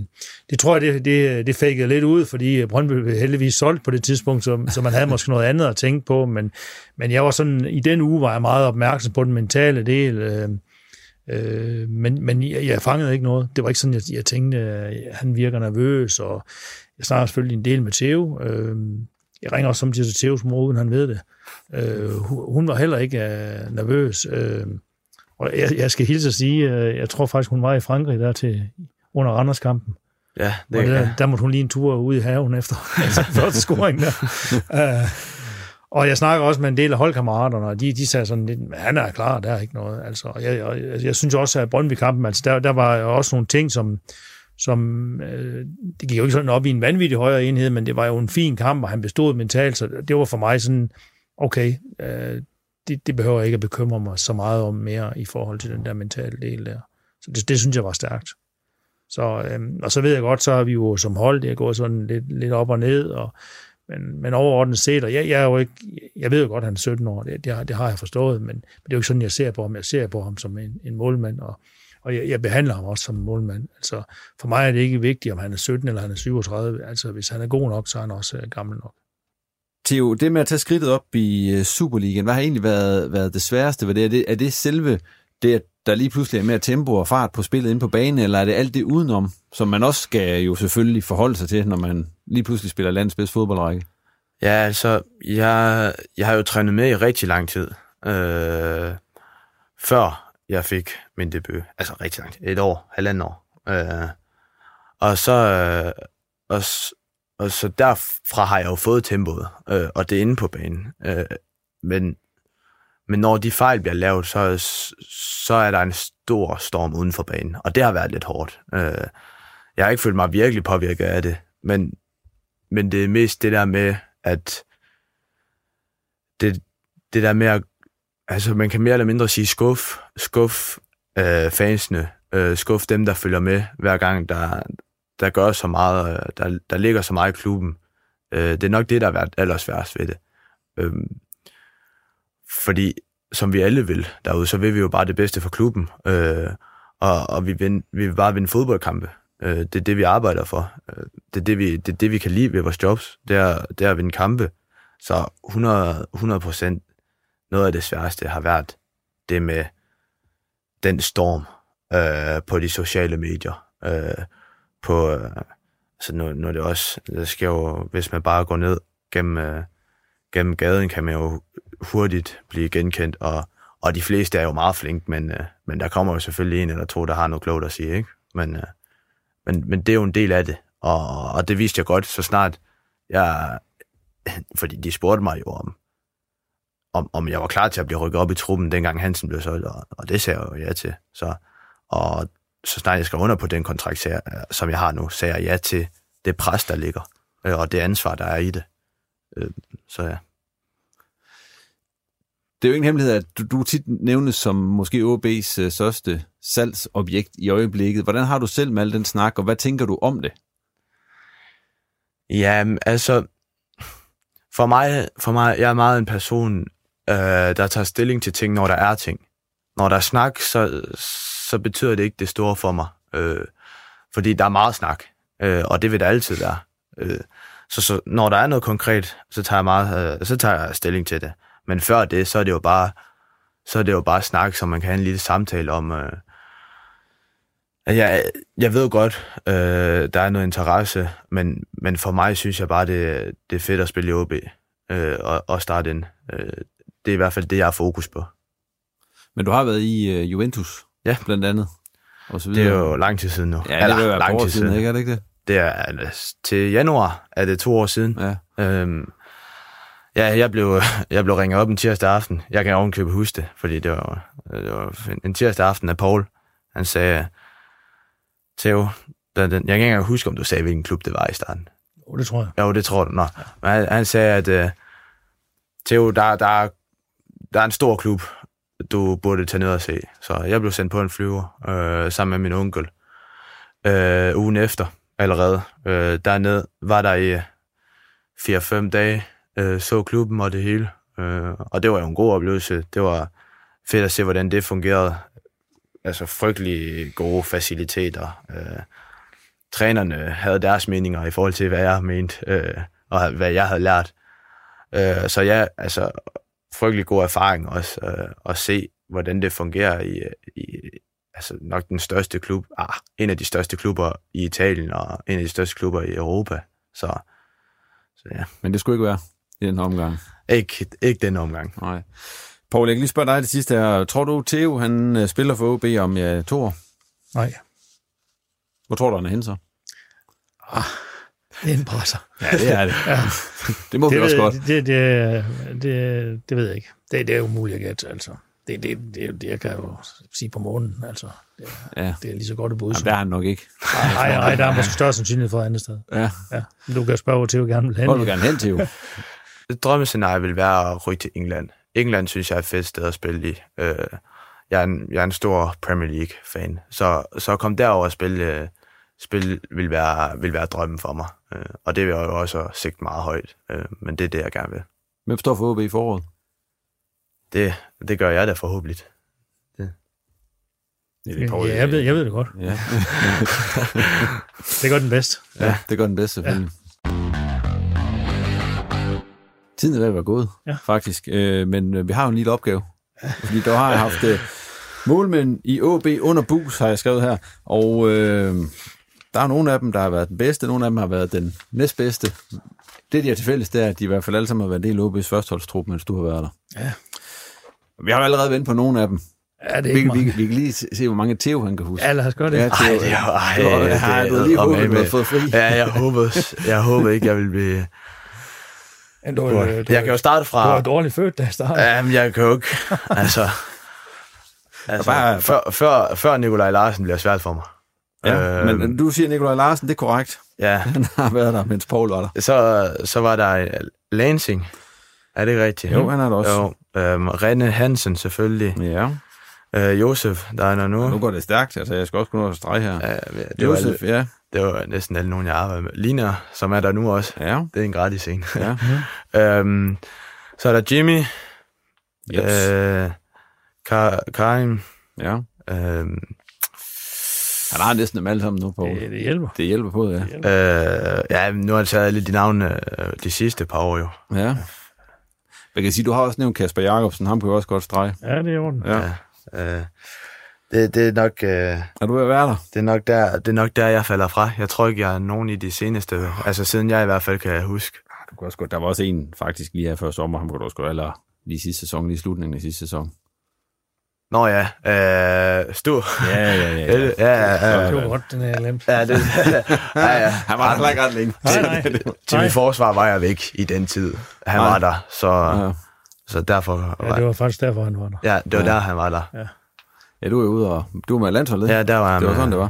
det tror jeg, det, det, det fækkede lidt ud, fordi Brøndby blev heldigvis solgt på det tidspunkt, så, så man havde måske noget andet at tænke på, men, men jeg var sådan, i den uge var jeg meget opmærksom på den mentale del, øh, Øh, men men jeg, jeg fangede ikke noget. Det var ikke sådan, jeg, jeg tænkte, at han virker nervøs, og jeg snakker selvfølgelig en del med Theo. Øh, jeg ringer også samtidig til Theos mor, uden han ved det. Øh, hun, var heller ikke uh, nervøs. Øh, og jeg, jeg skal hilse at sige, uh, jeg tror faktisk, hun var i Frankrig der til under Randers-kampen. Ja, det, og der, ja. der måtte hun lige en tur ud i haven efter altså, første scoring der. uh, og jeg snakker også med en del af holdkammeraterne, og de, de sagde sådan lidt, han er klar, der er ikke noget. Altså, og jeg, jeg, jeg synes også, at Brøndby-kampen, altså, der, der var også nogle ting, som, som øh, det gik jo ikke sådan op i en vanvittig højere enhed, men det var jo en fin kamp, og han bestod mentalt, så det var for mig sådan, okay, øh, det, det behøver jeg ikke at bekymre mig så meget om mere i forhold til den der mentale del der. Så det, det synes jeg var stærkt. Så, øhm, og så ved jeg godt, så har vi jo som hold, det er gået sådan lidt, lidt op og ned, og men, men overordnet set, og jeg, jeg, er jo ikke, jeg ved jo godt, at han er 17 år, det, det, har, det har jeg forstået, men, men det er jo ikke sådan, jeg ser på ham. Jeg ser på ham som en, en målmand, og, og jeg, jeg behandler ham også som en målmand. Altså, for mig er det ikke vigtigt, om han er 17 eller han er 37. Altså, hvis han er god nok, så er han også øh, gammel nok. Theo, det med at tage skridtet op i øh, Superligaen, hvad har egentlig været, været det sværeste ved det? Er, det? er det selve det, at der lige pludselig er mere tempo og fart på spillet inde på banen, eller er det alt det udenom, som man også skal jo selvfølgelig forholde sig til, når man lige pludselig spiller landets bedste fodboldrække? Ja, altså, jeg, jeg har jo trænet med i rigtig lang tid, øh, før jeg fik min debut. Altså rigtig lang. Et år, halvandet år. Øh, og så, øh, og, og så derfra har jeg jo fået tempoet, øh, og det er inde på banen. Øh, men, men når de fejl bliver lavet, så, så er der en stor storm uden for banen, og det har været lidt hårdt. Øh, jeg har ikke følt mig virkelig påvirket af det, men, men det er mest det der med, at det, det der med at, altså man kan mere eller mindre sige skuff, skuff øh, fansene, øh, skuff dem, der følger med hver gang, der, der gør så meget, øh, der, der ligger så meget i klubben. Øh, det er nok det, der har været allersværst ved det. Øh, fordi, som vi alle vil derude, så vil vi jo bare det bedste for klubben, øh, og, og vi, vind, vi vil bare vinde fodboldkampe. Øh, det er det, vi arbejder for. Øh, det, er det, vi, det er det, vi kan lide ved vores jobs. Det er, det er at vinde kampe. Så 100, 100 procent noget af det sværeste har været det med den storm øh, på de sociale medier. Øh, på, øh, altså nu, nu er det også, det skal jo, hvis man bare går ned gennem, øh, gennem gaden, kan man jo hurtigt blive genkendt, og, og de fleste er jo meget flinke, men, øh, men der kommer jo selvfølgelig en eller to, der har noget klogt at sige, ikke? Men, øh, men, men det er jo en del af det, og, og det vidste jeg godt, så snart jeg... Fordi de spurgte mig jo om, om, om jeg var klar til at blive rykket op i truppen, dengang Hansen blev solgt, og, og det sagde jeg jo ja til. Så, og så snart jeg skrev under på den kontrakt, som jeg har nu, sagde jeg ja til det pres, der ligger, øh, og det ansvar, der er i det. Øh, så ja. Det er jo ingen hemmelighed, at du, du tit nævnes som måske OB's uh, største salgsobjekt i øjeblikket. Hvordan har du selv med al den snak, og hvad tænker du om det? Ja, altså, for mig, for mig, jeg er meget en person, øh, der tager stilling til ting, når der er ting. Når der er snak, så, så betyder det ikke det store for mig. Øh, fordi der er meget snak, øh, og det vil der altid være. Øh, så, så når der er noget konkret, så tager jeg, meget, øh, så tager jeg stilling til det. Men før det, så er det jo bare, så er det jo bare snak, som man kan have en lille samtale om. Øh, jeg, jeg ved godt, øh, der er noget interesse, men, men for mig synes jeg bare, det, det er fedt at spille i OB øh, og, og starte ind. Øh, det er i hvert fald det, jeg har fokus på. Men du har været i øh, Juventus, ja. blandt andet. Og så videre. Det er jo lang tid siden nu. Ja, det er jo lang tid siden, ikke? Er det ikke det? Det er til januar, er det to år siden. Ja. Øhm, ja, jeg blev, jeg blev ringet op en tirsdag aften. Jeg kan ovenkøbe huske det, fordi det var, det var en tirsdag aften af Paul. Han sagde, Theo, den, den, jeg kan ikke engang huske, om du sagde, hvilken klub det var i starten. Jo, det tror jeg. Jo, det tror du. Nå. Men han, han sagde, at uh, Theo, der, der, der er en stor klub, du burde tage ned og se. Så jeg blev sendt på en flyver øh, sammen med min onkel øh, ugen efter allerede. Øh, dernede var der i 4-5 dage, øh, så klubben og det hele. Øh, og det var jo en god oplevelse. Det var fedt at se, hvordan det fungerede. Altså frygtelig gode faciliteter. Øh, trænerne havde deres meninger i forhold til, hvad jeg mente, øh, og hvad jeg havde lært. Øh, så ja, altså frygtelig god erfaring også øh, at se, hvordan det fungerer i, i altså nok den største klub, ah, en af de største klubber i Italien og en af de største klubber i Europa. Så, så ja. Men det skulle ikke være i den omgang? Ikke, ikke den omgang. Nej. Poul, jeg kan lige spørge dig det sidste her. Tror du, Theo han øh, spiller for OB om ja, to år? Nej. Hvor tror du, han er henne så? Ah, det er en presser. Ja, det er det. ja. Det må det vi også godt. Det, det, det, det ved jeg ikke. Det, det er umuligt at gætte, altså. Det, det, det, det jeg kan jo sige på månen, altså. Det, ja. det er lige så godt et bud. Jamen, der er han nok ikke. Nej, nej, nej, der er måske større sandsynlighed for et andet sted. Ja. ja. Du kan spørge, hvor Theo gerne vil hen. Hvor vil du gerne hen, Theo? Drømmescenarie vil være at ryge til England. England synes jeg er et fedt sted at spille i. Øh, jeg, er en, jeg er en stor Premier League-fan, så, så at komme derover og spille, spille vil, være, vil være drømmen for mig. Øh, og det vil jeg jo også sigte meget højt, øh, men det er det, jeg gerne vil. Hvem står for OB i foråret? Det, det gør jeg da forhåbentlig. Det. Ja, det ja, jeg, ved, jeg ved det godt. Ja. det gør den bedste. Ja, det gør den bedste, selvfølgelig. Ja. Tiden er ved at være gået, ja. faktisk. Øh, men øh, vi har jo en lille opgave. Fordi der har jeg haft øh, målmænd i OB under bus, har jeg skrevet her. Og øh, der er nogle af dem, der har været den bedste, nogle af dem har været den næstbedste. Det, de har til fælles, det er, at de i hvert fald alle sammen har været en del af OB's førsteholdstrup, mens du har været der. Ja. Vi har jo allerede vendt på nogle af dem. Ja, det er ikke vi, vi, vi kan lige se, hvor mange Theo han kan huske. Ja lad os gøre det. Ja, Theo, ej, det er ej, du, ej, har du lige håbet, du har fået fri. Ja, jeg håbede, jeg håbede ikke, jeg ville blive... En dårlig, du, jeg kan jo starte fra... Du var dårligt født, da jeg startede. Ja, men jeg kan jo ikke... Altså, altså bare, før, før, før Nikolaj Larsen bliver svært for mig. Ja, øh, men du siger Nikolaj Larsen, det er korrekt. Ja. Han har været der, mens Paul var der. Så, så var der Lansing. Er det rigtigt? Jo, han er der også. Jo, øhm, Rene Hansen selvfølgelig. Ja. Øh, Josef, der er der nu. Nu går det stærkt, altså jeg skal også kunne nå at strege her. Ja, det Josef, var, ja. Det var næsten alle nogen, jeg arbejder med. Lina, som er der nu også. Ja. Det er en gratis scene. Ja. øhm, så er der Jimmy. Yes. Øh, Kar- Karim. Ja. Øhm, han har næsten dem alle sammen nu på. Det, det hjælper. Det hjælper på, ja. Hjælper. Øh, ja, nu har jeg taget lidt de navne øh, de sidste par år jo. Ja. Jeg kan sige, du har også nævnt Kasper Jacobsen, ham kan jo også godt strege. Ja, det er orden. Ja. ja. Øh, det, det er nok... Øh, er du ved at være der? Det er, nok der, det er nok der, jeg falder fra. Jeg tror ikke, jeg er nogen i de seneste... Altså siden jeg i hvert fald kan huske. Du kan også godt, der var også en faktisk lige her før sommer, ham kunne du også godt, eller lige sidste sæson, lige slutningen af sidste sæson. Nå ja, øh, Stur. Ja, ja, ja. ja, ja, ja. Det var godt, den er glemt. Ja, det, ja, ja. Han var heller ikke ret længe. Nej, nej. Til mit forsvar var jeg væk i den tid. Han Nej. var der, så, Ja. så derfor... Ja, det var faktisk derfor, han var der. ja, det var der, han var der. Ja, du er ude og... Du er med landsholdet. Ja, der var han Det var sådan, det var.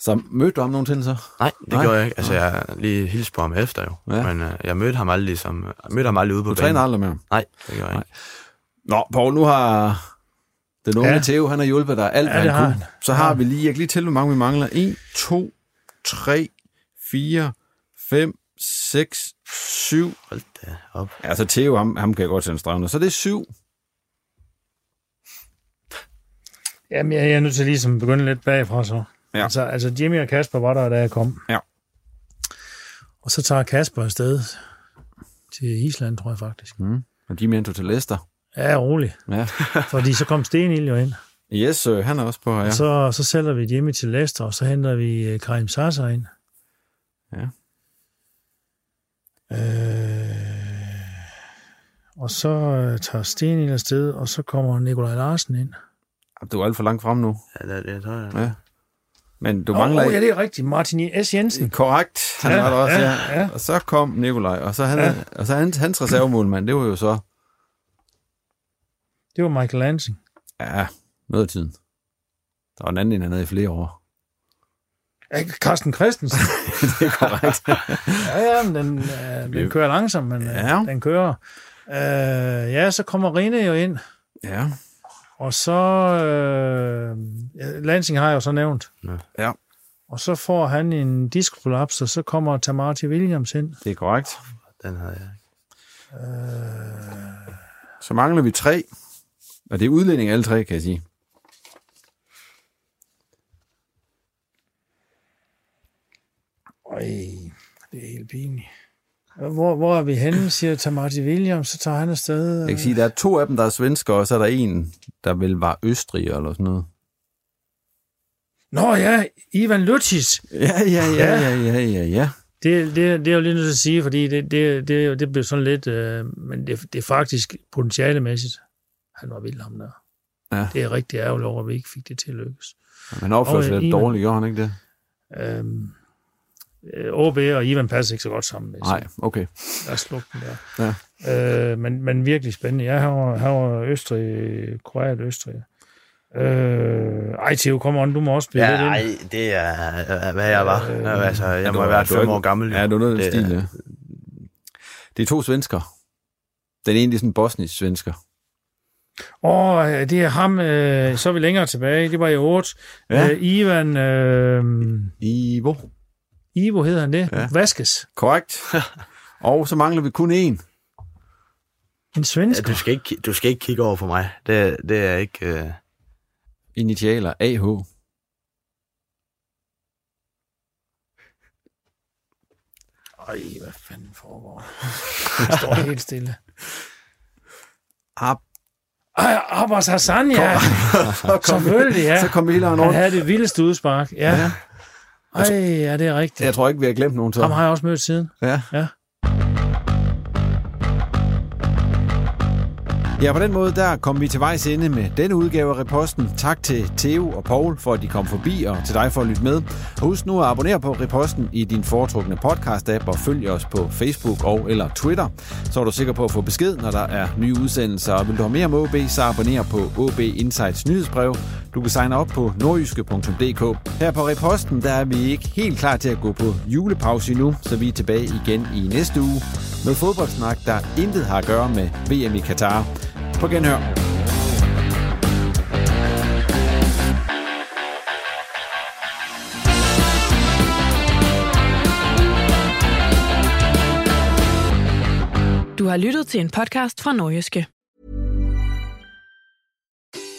Så mødte du ham nogensinde så? Nej, det Nej. gjorde jeg ikke. Altså, jeg lige hilste på ham efter jo. Ja. Men øh, jeg mødte ham aldrig, som, jeg mødte ham aldrig ude på Du træner banen. aldrig med ham? Nej, det gjorde jeg ikke. Nå, Poul, nu har den unge ja. Ja. Theo, han har hjulpet dig alt, Ja, hvad han kunne. han. Så har vi lige, jeg kan lige tælle, hvor mange vi mangler. 1, 2, 3, 4, 5, 6, 7. Hold da op. Ja, så Theo, ham, ham kan jeg godt sende stravne. Så det er 7. Jamen, jeg, jeg er nødt til ligesom at begynde lidt bagfra så. Ja. Altså, altså, Jimmy og Kasper var der, da jeg kom. Ja. Og så tager Kasper afsted til Island, tror jeg faktisk. Mm. Og de mente til Leicester. Ja, rolig. Ja. Fordi så kom Stenil jo ind. Yes, øh, han er også på her. Ja. Så, så sælger vi Jimmy til Leicester, og så henter vi øh, Karim Sasser ind. Ja. Øh, og så øh, tager Stenil afsted, og så kommer Nikolaj Larsen ind. Du er alt for langt frem nu. Ja, det, det tror jeg. Ja. Men du Åh, mangler oh, ja, det er rigtigt. Martin S. Jensen. Korrekt, han Ja, var der også, ja. ja, ja. Og så kom Nikolaj, og så, han, ja. og så hans, hans reservemålmand, det var jo så, Det var Michael Lansing. ja, noget af tiden. Der var en anden, han havde i flere år. Ja, Carsten Christensen. det er korrekt. ja, ja, men den, øh, den kører langsomt, men Ja. ja. den kører. Øh, ja, så kommer Rine jo ind, ja. og så... Øh, ja, Lansing har jeg jo så nævnt. Ja, Og så får han en diskprolaps, og så kommer Tamarti Williams ind. det er korrekt. Den havde jeg ikke. Så mangler vi tre. Og det er udlænding alle tre, kan jeg sige. Øj, det er helt pinligt. Hvor, hvor er vi henne, siger Tamarti Williams, så tager han afsted. Jeg kan sige, der er to af dem, der er svensker, og så er der en, der vel var østrig eller sådan noget. Nå ja, Ivan Lutis. Ja, ja, ja, ja, ja, ja, ja. Det, det, det er jo lidt nødt til at sige, fordi det, det, det, det blev sådan lidt, øh, men det, det er faktisk potentialemæssigt. Han var vild ham der. Ja. Det er rigtig ærgerligt over, at vi ikke fik det til at lykkes. Han opførte sig Og, øh, lidt dårligt, gjorde han ikke det? Øhm, øh, OB og Ivan passer ikke så godt sammen. jeg Nej, okay. Os slukke den der. Ja. Øh, men, men virkelig spændende. Ja, var, han var Østrig, Kroat Østrig. Øh, ej, Theo, kom on, du må også blive Ja, lidt ind. ej, det er, øh, hvad jeg var. Øh, altså, jeg må du- have været du fem år gammel. jo. Ja, det er noget af den stil, ja. Det er to svensker. Den ene er sådan en bosnisk svensker. Åh, oh, det er ham, øh, så er vi længere tilbage. Det var i 8. Ja. Ja. Øh, Ivan, øh, Ivo. Ivo hedder han det. Ja. Ja. Vaskes. Korrekt. og så mangler vi kun én. En Ja, svensker. du, skal ikke, du skal ikke kigge over for mig. Det, det er ikke... Øh... Initialer AH. Ej, hvad fanden foregår? Jeg står helt stille. Ab- Ej, Abbas Hassan, ja. Selvfølgelig, ja. Så kom hele Han rundt. havde det vildeste udspark, ja. Ja. Ej, ja, det er rigtigt. Jeg tror ikke, vi har glemt nogen så. Ham har jeg også mødt siden. Ja. Ja. Ja, på den måde der kom vi til vejs ende med denne udgave af Reposten. Tak til Theo og Paul for, at de kom forbi, og til dig for at lytte med. Og husk nu at abonnere på Reposten i din foretrukne podcast-app, og følg os på Facebook og eller Twitter. Så er du sikker på at få besked, når der er nye udsendelser. Og vil du have mere om OB, så abonner på OB Insights nyhedsbrev. Du kan signe op på nordjyske.dk. Her på Reposten, der er vi ikke helt klar til at gå på julepause endnu, så vi er tilbage igen i næste uge. Med fodboldsnak, der intet har at gøre med VM i Katar. På genhør. Du har lyttet til en podcast fra Nordjyske.